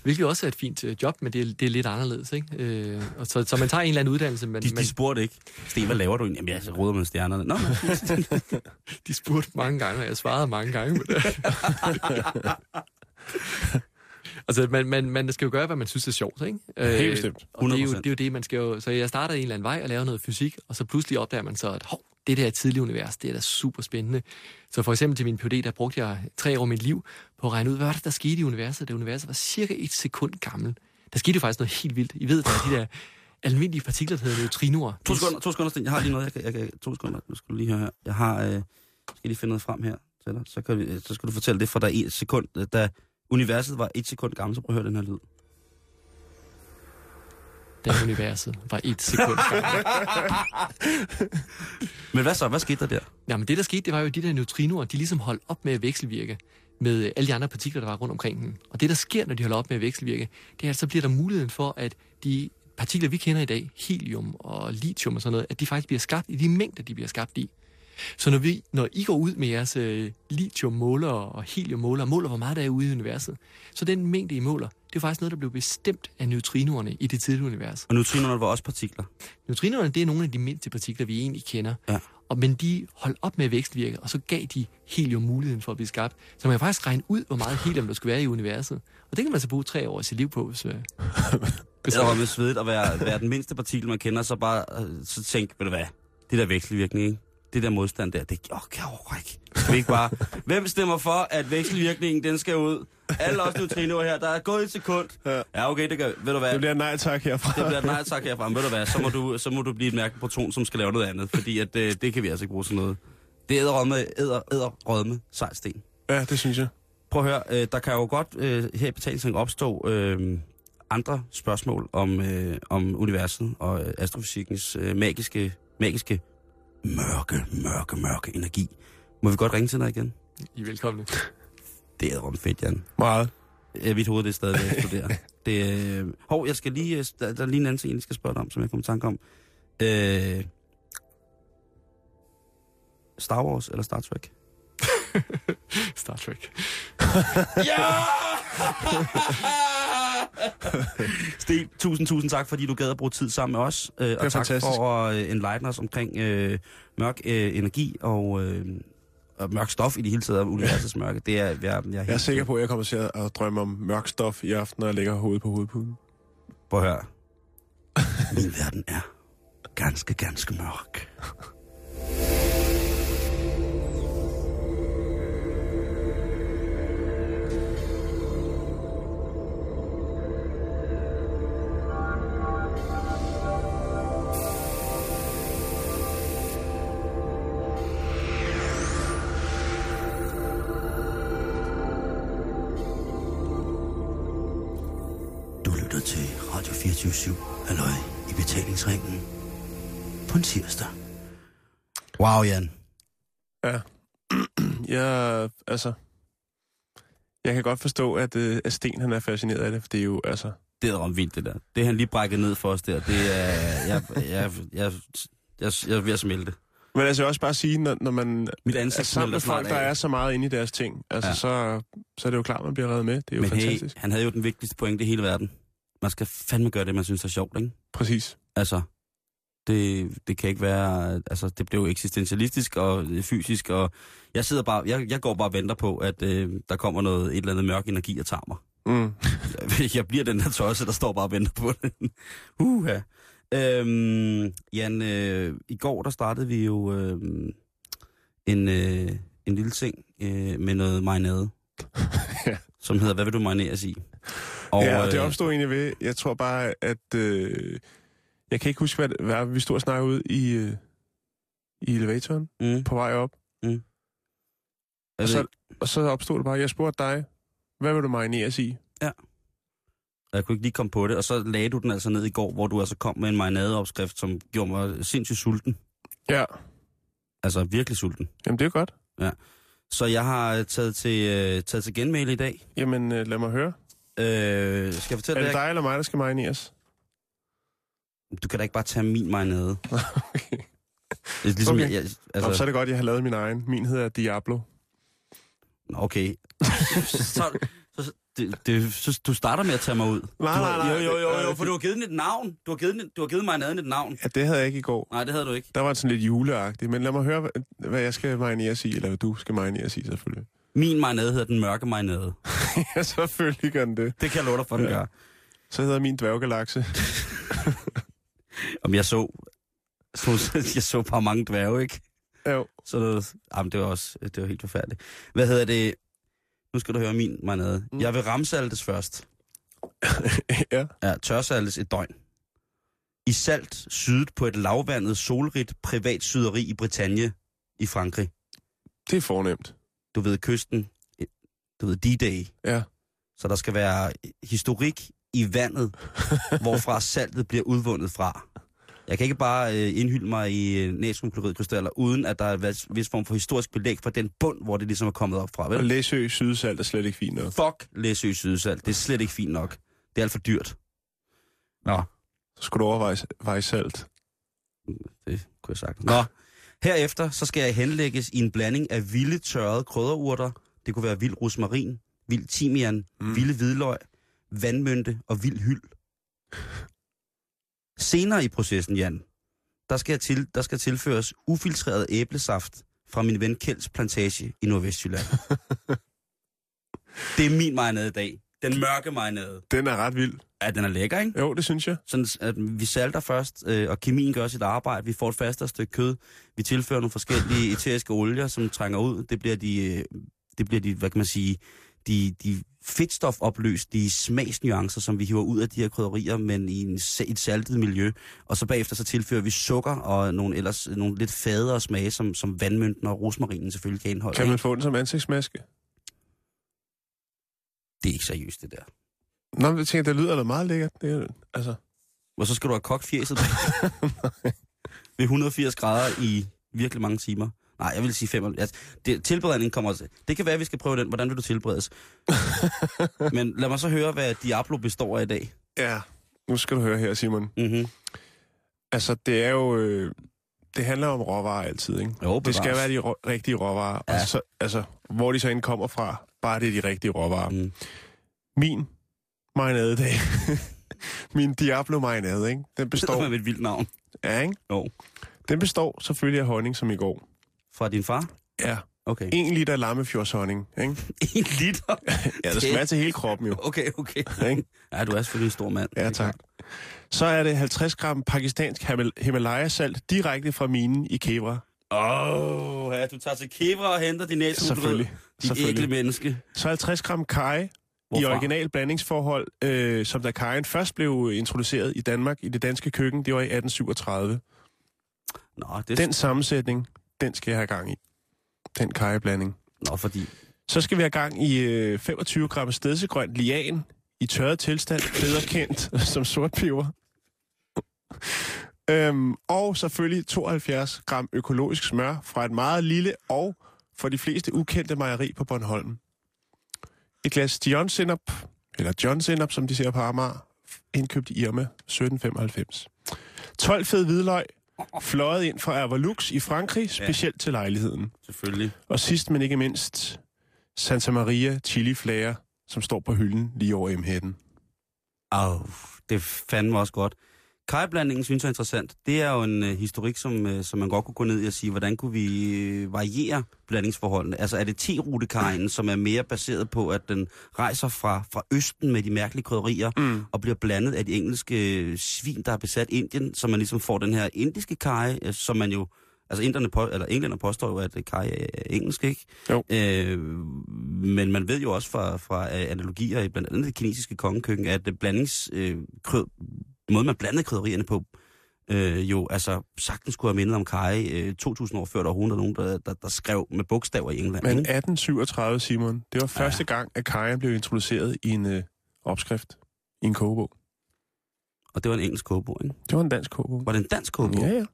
Speaker 7: Hvilket også er et fint øh, job, men det er, det er lidt anderledes. Ikke? Øh, og så, så man tager en eller anden uddannelse, men
Speaker 4: De,
Speaker 7: man,
Speaker 4: de spurgte ikke, Sten, hvad laver du egentlig? Jamen, jeg råder med stjernerne. Nå, nå.
Speaker 7: de spurgte mange gange, og jeg svarede mange gange på det. altså, man, man, man skal jo gøre, hvad man synes er sjovt, ikke? Øh,
Speaker 5: Helt bestemt.
Speaker 7: Og det er, jo,
Speaker 4: 100%.
Speaker 7: det er jo det, man skal jo... Så jeg startede en eller anden vej og lavede noget fysik, og så pludselig opdager man så, at hov, det der tidlige univers, det er da super spændende. Så for eksempel til min PhD, der brugte jeg tre år af mit liv på at regne ud, hvad var det, der skete i universet, da universet var cirka et sekund gammel. Der skete jo faktisk noget helt vildt. I ved, der er de der almindelige partikler, der hedder neutrinoer.
Speaker 4: To
Speaker 7: De-
Speaker 4: sekunder, to sekunder, Sten. Jeg har lige noget, jeg kan, jeg kan to sekunder. Nu skal du lige høre her. Jeg har, øh, skal lige finde noget frem her til dig. Så, kan vi, så skal du fortælle det, for der er et sekund, øh, da universet var et sekund gammel, så prøv at høre den her lyd.
Speaker 7: Da universet var et sekund gammel.
Speaker 4: Men hvad så? Hvad skete der der?
Speaker 7: Jamen det, der skete, det var jo, at de der neutrinoer, de ligesom holdt op med at vekselvirke med alle de andre partikler, der var rundt omkring dem. Og det, der sker, når de holder op med at vekselvirke, det er, at så bliver der muligheden for, at de partikler, vi kender i dag, helium og lithium og sådan noget, at de faktisk bliver skabt i de mængder, de bliver skabt i. Så når, vi, når I går ud med jeres øh, lithiummåler og heliummåler, og måler, hvor meget der er ude i universet, så den mængde, I måler, det er faktisk noget, der blev bestemt af neutrinoerne i det tidlige univers.
Speaker 4: Og neutrinerne var også partikler.
Speaker 7: Neutrinoerne, det er nogle af de mindste partikler, vi egentlig kender.
Speaker 4: Ja.
Speaker 7: Og, men de holdt op med at vekselvirke, og så gav de helium muligheden for at blive skabt. Så man kan faktisk regne ud, hvor meget helium der skulle være i universet. Og det kan man så bruge tre år af sit liv på, hvis, øh,
Speaker 4: Jeg var med svedet at være, være den mindste partikel, man kender, så bare øh, så tænk, ved du hvad, det der vekselvirkning, ikke? Det der modstand der, det åh, kan jeg ikke. Skal vi ikke bare... Hvem stemmer for, at vekselvirkningen, den skal ud? Alle os neutrinoer her, der er gået et sekund.
Speaker 5: Ja.
Speaker 4: Ja, okay, det kan, ved du hvad,
Speaker 5: Det bliver nej tak herfra.
Speaker 4: det bliver nej tak herfra, men ved du hvad, så må du, så må du blive et mærke proton, som skal lave noget andet, fordi at, øh, det kan vi altså ikke bruge til noget. Det er æderrødme, æder, æderrødme, sejsten.
Speaker 5: Ja, det synes jeg.
Speaker 4: Prøv at høre, øh, der kan jo godt øh, her i betalingsring opstå øh, andre spørgsmål om, øh, om universet og øh, astrofysikkens øh, magiske, magiske, mørke, mørke, mørke energi. Må vi godt ringe til dig igen?
Speaker 7: I er velkomne.
Speaker 4: Det er rum fedt, Jan.
Speaker 5: Meget.
Speaker 4: Øh, mit hoved det er stadig ved at eksplodere. det, øh... Hov, jeg skal lige, øh, der, der er lige en anden ting, jeg skal spørge dig om, som jeg kommer i tanke om. Øh... Star Wars eller Star Trek?
Speaker 7: Star Trek.
Speaker 4: Sten, tusind, tusind tak, fordi du gad at bruge tid sammen med os. Øh, og tak
Speaker 5: fantastisk.
Speaker 4: for at øh, enlighten os omkring øh, mørk øh, energi og, øh, og mørk stof i det hele taget af universets mørke. Det er, jeg, jeg, er
Speaker 5: Jeg er sikker på, at jeg kommer til at at drømme om mørk stof i aften, når jeg lægger hovedet på hovedpuden.
Speaker 4: Prøv at høre. Min verden er ganske, ganske mørk. 777 Halløj i betalingsringen på en tirsdag. Wow, Jan.
Speaker 5: Ja. ja, altså... Jeg kan godt forstå, at, øh, at Sten han er fascineret af det, for det er jo, altså...
Speaker 4: Det er vildt, det der. Det, han lige brækkede ned for os der, det er... Jeg, jeg, jeg, jeg, jeg, jeg er ved at smelte.
Speaker 5: Men altså, jeg vil også bare sige, når, når man
Speaker 4: Mit
Speaker 5: er sammen med folk, der er så meget inde i deres ting, altså,
Speaker 4: ja.
Speaker 5: så, så er det jo klart, man bliver reddet med. Det er jo
Speaker 4: Men
Speaker 5: fantastisk.
Speaker 4: Hey, han havde jo den vigtigste pointe i hele verden. Man skal fandme gøre det, man synes er sjovt, ikke?
Speaker 5: Præcis.
Speaker 4: Altså, det, det kan ikke være... Altså, det bliver jo eksistentialistisk og fysisk, og jeg sidder bare... Jeg, jeg går bare og venter på, at øh, der kommer noget, et eller andet mørk energi og tager mig.
Speaker 5: Mm.
Speaker 4: jeg bliver den der tosse, der står bare og venter på det. Uha. Øhm, Jan, øh, i går der startede vi jo øh, en, øh, en lille ting øh, med noget marinade,
Speaker 5: Ja.
Speaker 4: som hedder, hvad vil du marineres i?
Speaker 5: Og, ja, og det
Speaker 4: øh,
Speaker 5: opstod egentlig ved, jeg tror bare, at... Øh, jeg kan ikke huske, hvad, hvad vi stod og snakkede ud i, øh, i elevatoren
Speaker 4: mm,
Speaker 5: på vej op.
Speaker 4: jeg
Speaker 5: Og så, og så opstod det bare, jeg spurgte dig, hvad vil du marineres i?
Speaker 4: Jeg kunne ikke lige komme på det, og så lagde du den altså ned i går, hvor du altså kom med en marinadeopskrift, som gjorde mig sindssygt sulten.
Speaker 5: Ja,
Speaker 4: Altså virkelig sulten.
Speaker 5: jamen det er godt.
Speaker 4: Så jeg har øh, taget til, øh, taget til genmail i dag.
Speaker 5: Jamen øh, lad mig høre.
Speaker 4: Øh, skal jeg
Speaker 5: Er
Speaker 4: fortælle
Speaker 5: det
Speaker 4: dig?
Speaker 5: dig eller mig, der skal marineres?
Speaker 4: Du kan da ikke bare tage min marinade.
Speaker 5: okay.
Speaker 4: Det er ligesom,
Speaker 5: Okay.
Speaker 4: jeg,
Speaker 5: Altså...
Speaker 4: altså,
Speaker 5: Så er det godt, jeg har lavet min egen. Min hedder Diablo.
Speaker 4: Nå, okay. så, så, det, det, så, du starter med at tage mig ud.
Speaker 5: Nej, nej, nej.
Speaker 4: Jo, jo, jo, jo,
Speaker 5: Øh,
Speaker 4: for du har givet den et navn. Du har givet, den, du har givet marinaden et navn.
Speaker 5: Ja, det havde jeg ikke i går.
Speaker 4: Nej, det havde du ikke.
Speaker 5: Der var sådan lidt juleagtigt. Men lad mig høre, hvad, hvad jeg skal marineres i, eller hvad du skal marineres i, selvfølgelig.
Speaker 4: Min marinade hedder den mørke marinade.
Speaker 5: ja, selvfølgelig gør den det.
Speaker 4: Det kan jeg love dig for, den
Speaker 5: Ja.
Speaker 4: gør.
Speaker 5: Så hedder min dværggalakse.
Speaker 4: Om jeg så... så jeg så bare mange dværge, ikke?
Speaker 5: Jo.
Speaker 4: Så det, jamen, det var også det var helt forfærdeligt. Hvad hedder det? Nu skal du høre min marinade.
Speaker 5: Mm.
Speaker 4: Jeg vil ramsaltes først.
Speaker 5: ja.
Speaker 4: Ja, tørsaltes et døgn. I salt sydet på et lavvandet, solrigt privat syderi i Bretagne i Frankrig.
Speaker 5: Det er fornemt.
Speaker 4: Du ved, kysten. Du ved, D-Day.
Speaker 5: Ja.
Speaker 4: Så der skal være historik i vandet, hvorfra saltet bliver udvundet fra. Jeg kan ikke bare øh, indhylde mig i øh, natriumkloridkrystaller, uden at der er en vis, form for historisk belæg for den bund, hvor det ligesom er kommet op fra.
Speaker 5: Og
Speaker 4: Vel?
Speaker 5: Læsø sydsalt er slet ikke fint nok.
Speaker 4: Fuck Læsø Sydsalt. Det er slet ikke fint nok. Det er alt for dyrt. Nå,
Speaker 5: Så skulle du overveje veje salt.
Speaker 4: det kunne jeg sagt. Nå, herefter så skal jeg henlægges i en blanding af vilde tørrede krydderurter. Det kunne være vild rosmarin, vild timian,
Speaker 5: Mm.
Speaker 4: vilde hvidløg, vandmynte og vild hyld. Senere i processen, Jan, der skal, jeg til, der skal tilføres ufiltreret æblesaft fra min ven Kjelds plantage i Nordvestjylland. det er min marinade i dag. Den mørke marinade.
Speaker 5: Den er ret vild.
Speaker 4: Ja, den er lækker, ikke?
Speaker 5: Jo, det synes jeg.
Speaker 4: Sådan, at vi salter først, øh, og kemien gør sit arbejde. Vi får et fastere stykke kød. Vi tilfører nogle forskellige eteriske olier, som trænger ud. Det bliver de, øh, det bliver de hvad kan man sige, de, de fedtstofopløselige smagsnuancer, som vi hiver ud af de her krydderier, men i en, et saltet miljø. Og så bagefter så tilfører vi sukker og nogle, ellers, nogle lidt fadere smage, som, som vandmynten og rosmarinen selvfølgelig kan indeholde.
Speaker 5: Kan man få den som ansigtsmaske?
Speaker 4: Det er ikke seriøst, det der.
Speaker 5: Nå, men jeg tænker, det lyder da meget lækkert. Det er, altså,
Speaker 4: Og så skal du have kogt fjeset ved 180 grader i virkelig mange timer. Nej, jeg vil sige 5. Altså, det, tilberedningen kommer til. Det kan være, at vi skal prøve den. Hvordan vil du tilberedes? Men lad mig så høre, hvad Diablo består af i dag.
Speaker 5: ja, nu skal du høre her, Simon.
Speaker 4: Mm-hmm.
Speaker 5: Altså, det er jo... Øh, det handler om råvarer altid, ikke?
Speaker 4: Jo,
Speaker 5: Det skal være de rå, rigtige råvarer.
Speaker 4: Ja.
Speaker 5: Og så, altså, hvor de så end kommer fra, bare det er de rigtige råvarer. Mm.
Speaker 4: Mm.
Speaker 5: Min marinadedag. Min Diablo marinade, ikke? Den
Speaker 4: Det
Speaker 5: består...
Speaker 4: med et vildt navn.
Speaker 5: ja, ikke?
Speaker 4: Jo.
Speaker 5: Den består selvfølgelig af honning, som i går.
Speaker 4: Fra din far?
Speaker 5: Ja,
Speaker 4: Okay.
Speaker 5: en liter lammefjordshonning, ikke?
Speaker 4: En liter?
Speaker 5: Ja, det være til hele kroppen jo.
Speaker 4: Okay, okay.
Speaker 5: Ikke?
Speaker 4: Ja, du er selvfølgelig en stor mand.
Speaker 5: Ja, tak. Så er det 50 gram pakistansk Himal- Himalaya-salt direkte fra minen i Kevra.
Speaker 4: Åh, oh, ja, du tager til Kevra og henter din.
Speaker 5: Selvfølgelig.
Speaker 4: Dit
Speaker 5: Selvfølgelig.
Speaker 4: ægle menneske.
Speaker 5: Så 50 gram kaj i
Speaker 4: Hvorfra?
Speaker 5: original blandingsforhold, øh, som da kajen først blev introduceret i Danmark i det danske køkken, det var i 1837.
Speaker 4: Nå, det
Speaker 5: Den sammensætning, den skal jeg have gang i. Den kajeblanding.
Speaker 4: Nå, fordi...
Speaker 5: Så skal vi have gang i øh, 25 gram stedsegrønt lian i tørret tilstand, bedre kendt som sortpeber. øhm, og selvfølgelig 72 gram økologisk smør fra et meget lille og for de fleste ukendte mejeri på Bornholm. Et glas John Sinop, eller John Sinop, som de ser på Amager, indkøbt i Irma 1795. 12 fed hvidløg, fløjet ind fra Avalux i Frankrig, specielt til lejligheden.
Speaker 4: Selvfølgelig.
Speaker 5: Og sidst, men ikke mindst, Santa Maria Chili Flager, som står på hylden lige over M-hætten.
Speaker 4: Au, det fandme også godt. Kajblandingen synes jeg er interessant. Det er jo en øh, historik, som, øh, som man godt kunne gå ned i og sige, hvordan kunne vi øh, variere blandingsforholdene? Altså er det T-rutekajen, som er mere baseret på, at den rejser fra, fra østen med de mærkelige krydderier,
Speaker 5: Mm.
Speaker 4: og bliver blandet af de engelske øh, svin, der har besat Indien, så man ligesom får den her indiske kaj, øh, som man jo... Altså inderne på, eller englænder påstår jo, at kaj er engelsk, ikke?
Speaker 5: Jo.
Speaker 4: Øh, men man ved jo også fra, fra øh, analogier i blandt andet det kinesiske kongekøkken, at det blandings, øh, måde, man blandede krydderierne på, øh, jo altså sagtens skulle have mindet om kaj øh, 2000 år før, der var nogen, der, der, der skrev med bogstaver i England.
Speaker 5: Men
Speaker 4: ikke?
Speaker 5: 1837, Simon, det var første gang, at kajen blev introduceret i en øh, opskrift, i en kogebog.
Speaker 4: Og det var en engelsk kogebog, ikke?
Speaker 5: Det var en dansk kogebog.
Speaker 4: Var det en dansk kogebog?
Speaker 5: Ja, ja.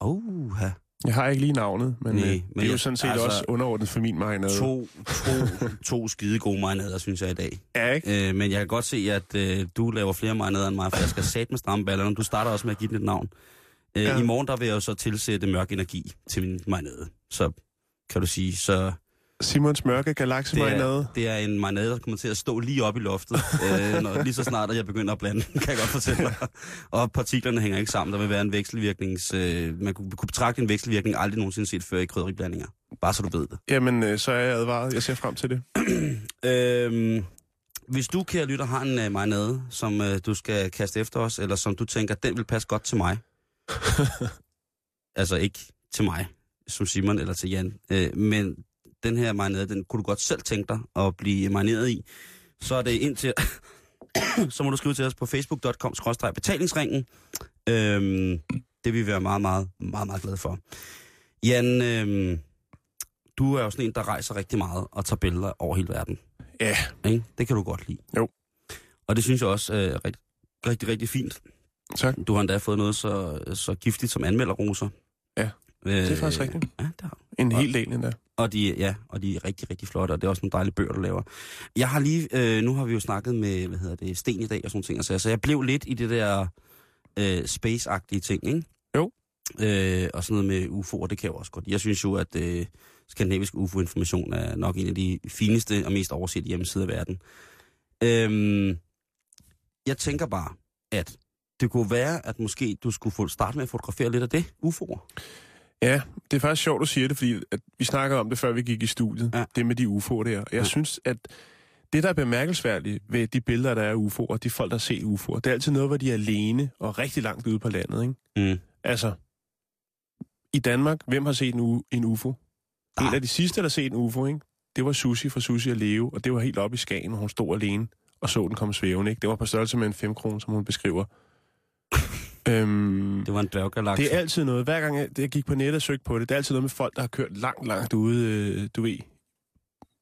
Speaker 4: Oh, ja.
Speaker 5: Jeg har ikke lige navnet, men,
Speaker 4: Nej,
Speaker 5: øh,
Speaker 4: men
Speaker 5: det er jo sådan set
Speaker 4: altså,
Speaker 5: også underordnet for min marinade.
Speaker 4: To, to, to skide gode marinader, synes jeg i dag.
Speaker 5: Ja, ikke?
Speaker 4: Øh, men jeg kan godt se, at øh, du laver flere marinader end mig, for jeg skal sat med stramme ballerne. Du starter også med at give den et navn. Øh,
Speaker 5: Ja.
Speaker 4: I morgen der vil jeg jo så tilsætte mørk energi til min marinade. Så kan du sige, så
Speaker 5: Simons mørke
Speaker 4: det
Speaker 5: galaksemarinade.
Speaker 4: er, det er en marinade, der kommer til at stå lige op i loftet, øh, når, lige så snart, at jeg begynder at blande, kan jeg godt fortælle dig. Og partiklerne hænger ikke sammen. Der vil være en vekselvirknings... Øh, man kunne, kunne betragte en vekselvirkning aldrig nogensinde set før i krydderiblandinger. Bare så du ved det.
Speaker 5: Jamen, øh, så er jeg advaret. Jeg ser frem til det.
Speaker 4: Øhm, hvis du, kære lytter, har en uh, marinade, som uh, du skal kaste efter os, eller som du tænker, den vil passe godt til mig. altså ikke til mig, som Simon eller til Jan, øh, men den her marinade, den kunne du godt selv tænke dig at blive marineret i. Så er det ind til... så må du skrive til os på facebook.com betalingsringen. Øhm, det vil vi være meget, meget, meget, meget glade for. Jan, øhm, du er jo sådan en, der rejser rigtig meget og tager billeder over hele verden.
Speaker 5: Ja,
Speaker 4: Ikke? Det kan du godt lide.
Speaker 5: Jo.
Speaker 4: Og det synes jeg også er rigtig, rigtig, rigtig fint.
Speaker 5: tak.
Speaker 4: Du har endda fået noget så, så giftigt som anmelderroser.
Speaker 5: Ja, det er faktisk rigtigt.
Speaker 4: Ja, det har.
Speaker 5: En
Speaker 4: Og-
Speaker 5: hel del endda.
Speaker 4: og de, ja, og de er rigtig, rigtig flotte, og det er også nogle dejlige bøger, du laver. Jeg har lige, øh, nu har vi jo snakket med, hvad hedder det, Sten i dag og sådan ting, altså, så jeg blev lidt i det der øh, space-agtige ting, ikke?
Speaker 5: Jo.
Speaker 4: Øh, og sådan noget med UFO'er, det kan jeg også godt. Jeg synes jo, at øh, skandinavisk UFO-information er nok en af de fineste og mest oversette hjemmesider i verden. Øhm, jeg tænker bare, at det kunne være, at måske du skulle få starte med at fotografere lidt af det, UFO'er.
Speaker 5: Ja, det er faktisk sjovt, du siger det, fordi at vi snakkede om det, før vi gik i studiet.
Speaker 4: Ja.
Speaker 5: Det med de UFO'er der. Og jeg
Speaker 4: Ja.
Speaker 5: synes, at det, der er bemærkelsesværdigt ved de billeder, der er af UFO'er, de folk, der ser UFO'er, det er altid noget, hvor de er alene og rigtig langt ude på landet. Ikke?
Speaker 4: Mm.
Speaker 5: Altså, i Danmark, hvem har set en, en UFO? En
Speaker 4: Ah.
Speaker 5: af de sidste, der har set en UFO, ikke? det var Susi fra Susi at leve, og det var helt oppe i Skagen, hvor hun stod alene og så den komme svævende. Ikke? Det var på størrelse med en 5 kroner, som hun beskriver. Øhm,
Speaker 4: Det var en dværggalakse.
Speaker 5: det er altid noget. Hver gang jeg, jeg gik på nettet og søgte på det, det er altid noget med folk, der har kørt langt, langt ude, øh, du ved,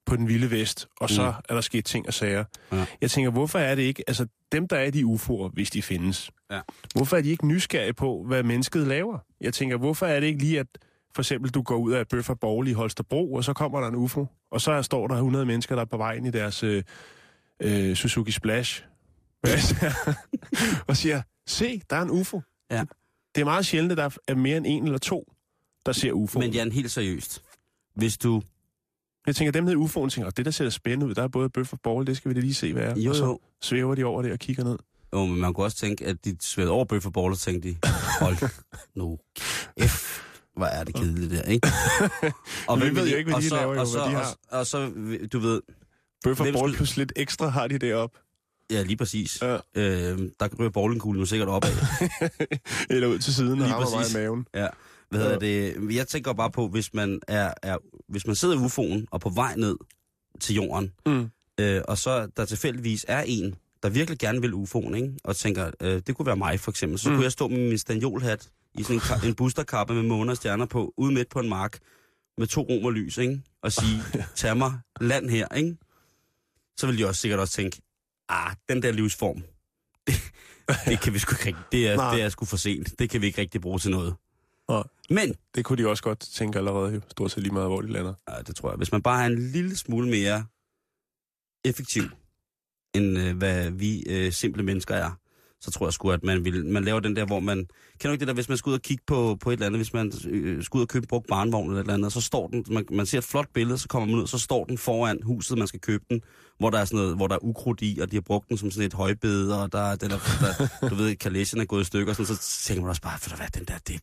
Speaker 5: på den vilde vest, og så
Speaker 4: Mm.
Speaker 5: er der sket ting og sager.
Speaker 4: Ja.
Speaker 5: Jeg tænker, hvorfor er det ikke, altså dem, der er de UFO'er, hvis de findes,
Speaker 4: Ja.
Speaker 5: hvorfor er de ikke nysgerrige på, hvad mennesket laver? Jeg tænker, hvorfor er det ikke lige, at for eksempel du går ud af Bøf og Borgel i Holstebro, og så kommer der en UFO, og så står der 100 mennesker, der er på vej ind i deres øh, øh, Suzuki Splash, og siger, se, der er en UFO.
Speaker 4: Ja.
Speaker 5: Det er meget sjældent, at der er mere end en eller to, der ser UFO.
Speaker 4: Men Jan, helt seriøst. Hvis du...
Speaker 5: Jeg tænker, dem nede UFO'en tænker, "Åh, det der ser spændende ud, der er både bøf og borgel, det skal vi da lige se, hvad er.
Speaker 4: Jo,
Speaker 5: og så
Speaker 4: jo.
Speaker 5: svæver de over det og kigger ned.
Speaker 4: Jo, men man kunne også tænke, at de svævede over bøf og boller, tænkte de, hold nu F, hvor er det kedeligt der, ikke?
Speaker 5: Vi
Speaker 4: hvem
Speaker 5: ved jo ikke, hvad
Speaker 4: og
Speaker 5: de
Speaker 4: så,
Speaker 5: laver, jo,
Speaker 4: og så,
Speaker 5: hvad de
Speaker 4: og,
Speaker 5: har.
Speaker 4: og, så, du ved,
Speaker 5: Bøf og
Speaker 4: skulle-
Speaker 5: plus lidt ekstra har de deroppe.
Speaker 4: Ja, lige præcis.
Speaker 5: Ja.
Speaker 4: Øh, der ryger bowlingkuglen jo sikkert opad.
Speaker 5: Eller ud til siden og
Speaker 4: Lige
Speaker 5: rammer mig
Speaker 4: præcis.
Speaker 5: i maven.
Speaker 4: Ja. Hvad hedder det? Jeg tænker bare på, hvis man er, er hvis man sidder i UFO'en og på vej ned til jorden,
Speaker 5: Mm.
Speaker 4: øh, og så der tilfældigvis er en, der virkelig gerne vil UFO'en, ikke? og tænker, øh, det kunne være mig for eksempel, så
Speaker 5: Mm.
Speaker 4: kunne jeg stå med min stanjolhat i sådan en, en boosterkappe med måner og stjerner på, ude midt på en mark, med to rom og lys, ikke? og sige, tag mig land her, ikke? så vil de også sikkert også tænke, ah, den der livsform, det, det kan vi sgu ikke rigtig, det er,
Speaker 5: Nej.
Speaker 4: det er sgu for sent, det kan vi ikke rigtig bruge til noget.
Speaker 5: Nej.
Speaker 4: Men
Speaker 5: Det kunne de også godt tænke allerede, jo. stort set lige meget, hvor de lander.
Speaker 4: Ja, det tror jeg. Hvis man bare er en lille smule mere effektiv, end øh, hvad vi øh, simple mennesker er, så tror jeg sgu, at man vil, man laver den der, hvor man... Kan du ikke det der, hvis man skal ud og kigge på, på et eller andet, hvis man øh, skal ud og købe brugt barnvogn eller et eller andet, så står den, man, man ser et flot billede, så kommer man ud, så står den foran huset, man skal købe den, hvor der er sådan noget, hvor der er ukrudt i, og de har brugt den som sådan et højbede, og der, er den er, der, du ved, kalesjen er gået i stykker, sådan, så tænker man også bare, for hvad, den der, det,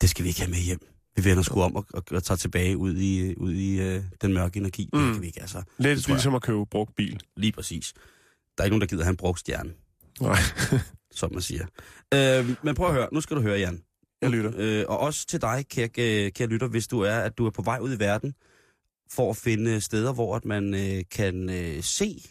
Speaker 4: det skal vi ikke have med hjem. Vi vender sgu om og, og, og tager tilbage ud i, ud i øh, den mørke energi. Mm. Det kan vi ikke, altså.
Speaker 5: Lidt ligesom at købe brugt bil.
Speaker 4: Lige præcis. Der er ikke nogen, der gider have en brugt stjerne,
Speaker 5: Nej,
Speaker 4: som man siger. Øh, men prøv at høre. Nu skal du høre, Jan.
Speaker 5: jeg lytter.
Speaker 4: Øh, og også til dig, kære, øh, kære lytter, hvis du er, at du er på vej ud i verden, for at finde steder, hvor at man øh, kan øh, se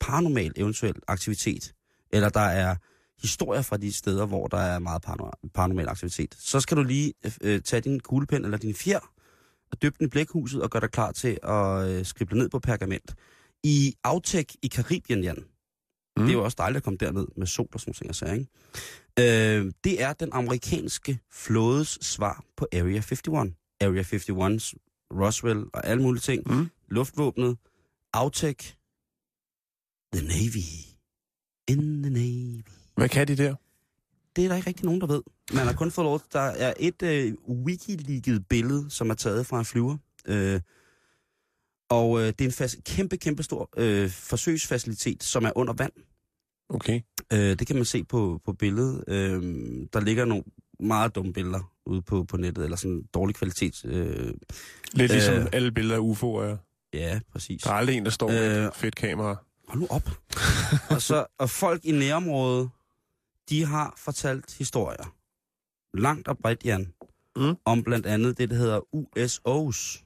Speaker 4: paranormal eventuel aktivitet, eller der er historier fra de steder, hvor der er meget parano- paranormal aktivitet, så skal du lige øh, tage din kuglepen eller din fjer, og dyppe den i blækhuset og gøre dig klar til at øh, skrible ned på pergament. I Autek i Karibien, Jan, mm. det er jo også dejligt at komme derned med sol og sådan noget, sager, ikke? Øh, det er den amerikanske flådes svar på Area 51. Area 51's Roswell og alle mulige ting.
Speaker 5: Mm.
Speaker 4: Luftvåbnet, Autek, The Navy. In the Navy.
Speaker 5: Hvad kan de der?
Speaker 4: Det er der ikke rigtig nogen, der ved. Man har kun fået lov Der er et øh, wikileaget billede, som er taget fra en flyver. Øh, og øh, det er en fas- kæmpe, kæmpe stor øh, forsøgsfacilitet, som er under vand.
Speaker 5: Okay.
Speaker 4: Øh, det kan man se på, på billedet. Øh, der ligger nogle meget dumme billeder ude på, på nettet, eller sådan dårlig kvalitet. Øh,
Speaker 5: Lidt ligesom
Speaker 4: Øh.
Speaker 5: alle billeder af UFO'er er.
Speaker 4: ja, præcis.
Speaker 5: Der er aldrig en, der står med
Speaker 4: Øh.
Speaker 5: et fedt kamera.
Speaker 4: Hold nu op. og, så, og folk i nærområdet, de har fortalt historier. Langt og bredt, Jan.
Speaker 5: Mm.
Speaker 4: Om blandt andet det, der hedder USO's.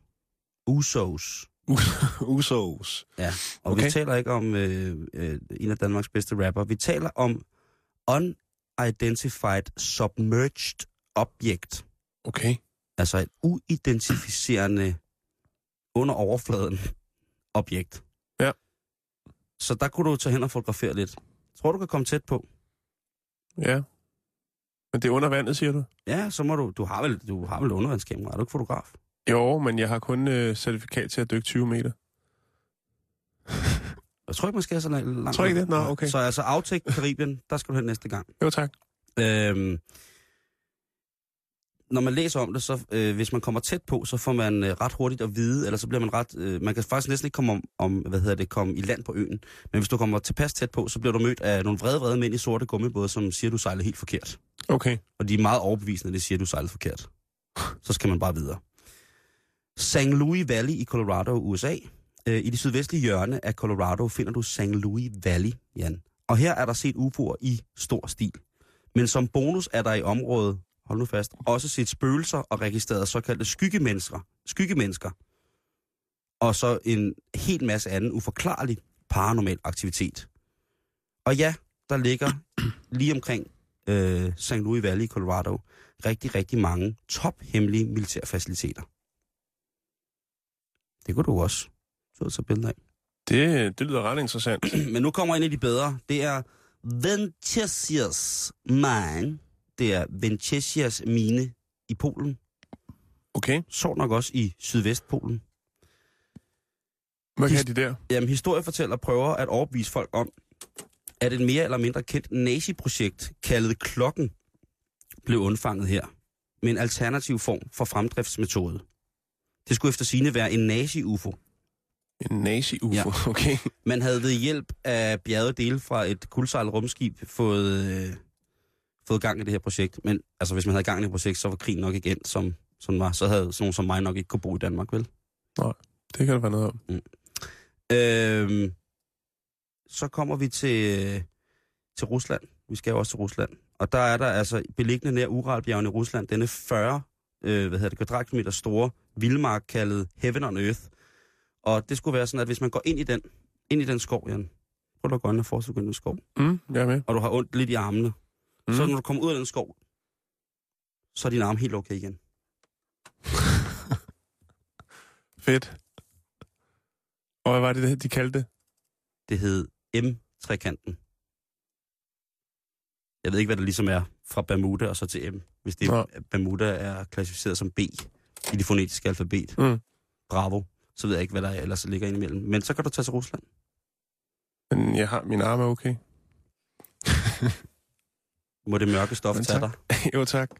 Speaker 4: USO's.
Speaker 5: Usos.
Speaker 4: Ja, og okay. Vi taler ikke om øh, øh, en af Danmarks bedste rapper. Vi taler om Unidentified Submerged Object.
Speaker 5: Okay.
Speaker 4: Altså et uidentificerende under overfladen objekt.
Speaker 5: Ja.
Speaker 4: Så der kunne du tage hen og fotografere lidt. Tror du kan komme tæt på?
Speaker 5: Ja. Men det er under vandet, siger du?
Speaker 4: Ja, så må du... Du har vel, du har vel undervandskamera, er du ikke fotograf?
Speaker 5: Jo, men jeg har kun øh, certifikat til at dykke 20 meter.
Speaker 4: Jeg tror ikke, man skal så langt.
Speaker 5: Tror ikke det? Nå, okay.
Speaker 4: Så altså Autek Karibien, der skal du hen næste gang.
Speaker 5: Jo, tak.
Speaker 4: Øhm, når man læser om det, så øh, hvis man kommer tæt på, så får man øh, ret hurtigt at vide, eller så bliver man ret... Øh, man kan faktisk næsten ikke komme om, om, hvad hedder det, komme i land på øen. Men hvis du kommer tilpas tæt på, så bliver du mødt af nogle vrede, vrede mænd i sorte gummibåde, som siger, du sejler helt forkert.
Speaker 5: Okay.
Speaker 4: Og de er meget overbevisende, at det siger, du sejler forkert. Så skal man bare videre. St. Louis Valley i Colorado, USA. Øh, I det sydvestlige hjørne af Colorado finder du St. Louis Valley, Jan. Og her er der set UFO'er i stor stil. Men som bonus er der i området, hold nu fast, også set spøgelser og registreret såkaldte skyggemennesker. skyggemennesker. og så en helt masse anden uforklarlig paranormal aktivitet. Og ja, der ligger lige omkring øh, St. Louis Valley i Colorado rigtig, rigtig mange tophemmelige militærfaciliteter. Det kunne du også få så billeder af.
Speaker 5: Det, det lyder ret interessant.
Speaker 4: Men nu kommer en af de bedre. Det er Ventesias Mine. Det er Ventesias mine i Polen.
Speaker 5: Okay.
Speaker 4: Så nok også i Sydvestpolen.
Speaker 5: Hvad kan de der?
Speaker 4: Jamen, historiefortæller prøver at overbevise folk om, at et mere eller mindre kendt nazi-projekt, kaldet Klokken, blev undfanget her, med en alternativ form for fremdriftsmetode. Det skulle efter sine være en nazi-UFO.
Speaker 5: En nazi-UFO,
Speaker 4: Ja.
Speaker 5: okay.
Speaker 4: Man havde ved hjælp af bjergede dele fra et kuldsejlet rumskib fået, øh, fået gang i det her projekt. Men altså, hvis man havde gang i det projekt, så var krigen nok endt, som, som var. Så havde sådan nogen som mig nok ikke kunne bo i Danmark, vel?
Speaker 5: Det kan der være noget om.
Speaker 4: Øhm, så kommer vi til, til Rusland. Vi skal jo også til Rusland. Og der er der altså beliggende nær Uralbjergene i Rusland, denne 40 øh, hvad hedder det, kvadratkilometer store vildmark kaldet Heaven on Earth. Og det skulle være sådan, at hvis man går ind i den, ind i den skov, Jan, prøv at ind og forestille dig den skov,
Speaker 5: Mm, jeg er med.
Speaker 4: og du har ondt lidt i armene, mm. Så når du kommer ud af den skov, så er din arm helt okay igen.
Speaker 5: Fedt. Og hvad var det, de kaldte det?
Speaker 4: Det hed M-trekanten. Jeg ved ikke, hvad det ligesom er fra Bermuda og så til M. Hvis det
Speaker 5: Nå.
Speaker 4: Bermuda er klassificeret som B i det fonetiske alfabet.
Speaker 5: Mm.
Speaker 4: Bravo. Så ved jeg ikke, hvad der ellers ligger indimellem. Men så kan du tage til Rusland.
Speaker 5: Men jeg har, min arm er okay.
Speaker 4: Må det mørke stof tage dig.
Speaker 5: tak. jo, tak.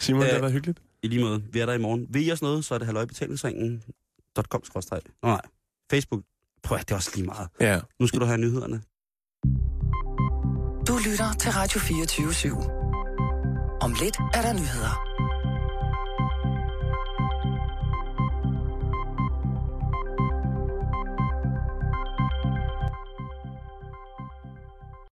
Speaker 5: Simon,
Speaker 4: Øh,
Speaker 5: det har været hyggeligt.
Speaker 4: I lige måde. Vi er der i morgen. Vil I os noget, så er det halløjbetalingsringen.com. Nej, Facebook. Prøv at det er også lige meget.
Speaker 5: Ja.
Speaker 4: Nu skal du have nyhederne.
Speaker 3: Du lytter til Radio 24 /7. Om lidt er der nyheder.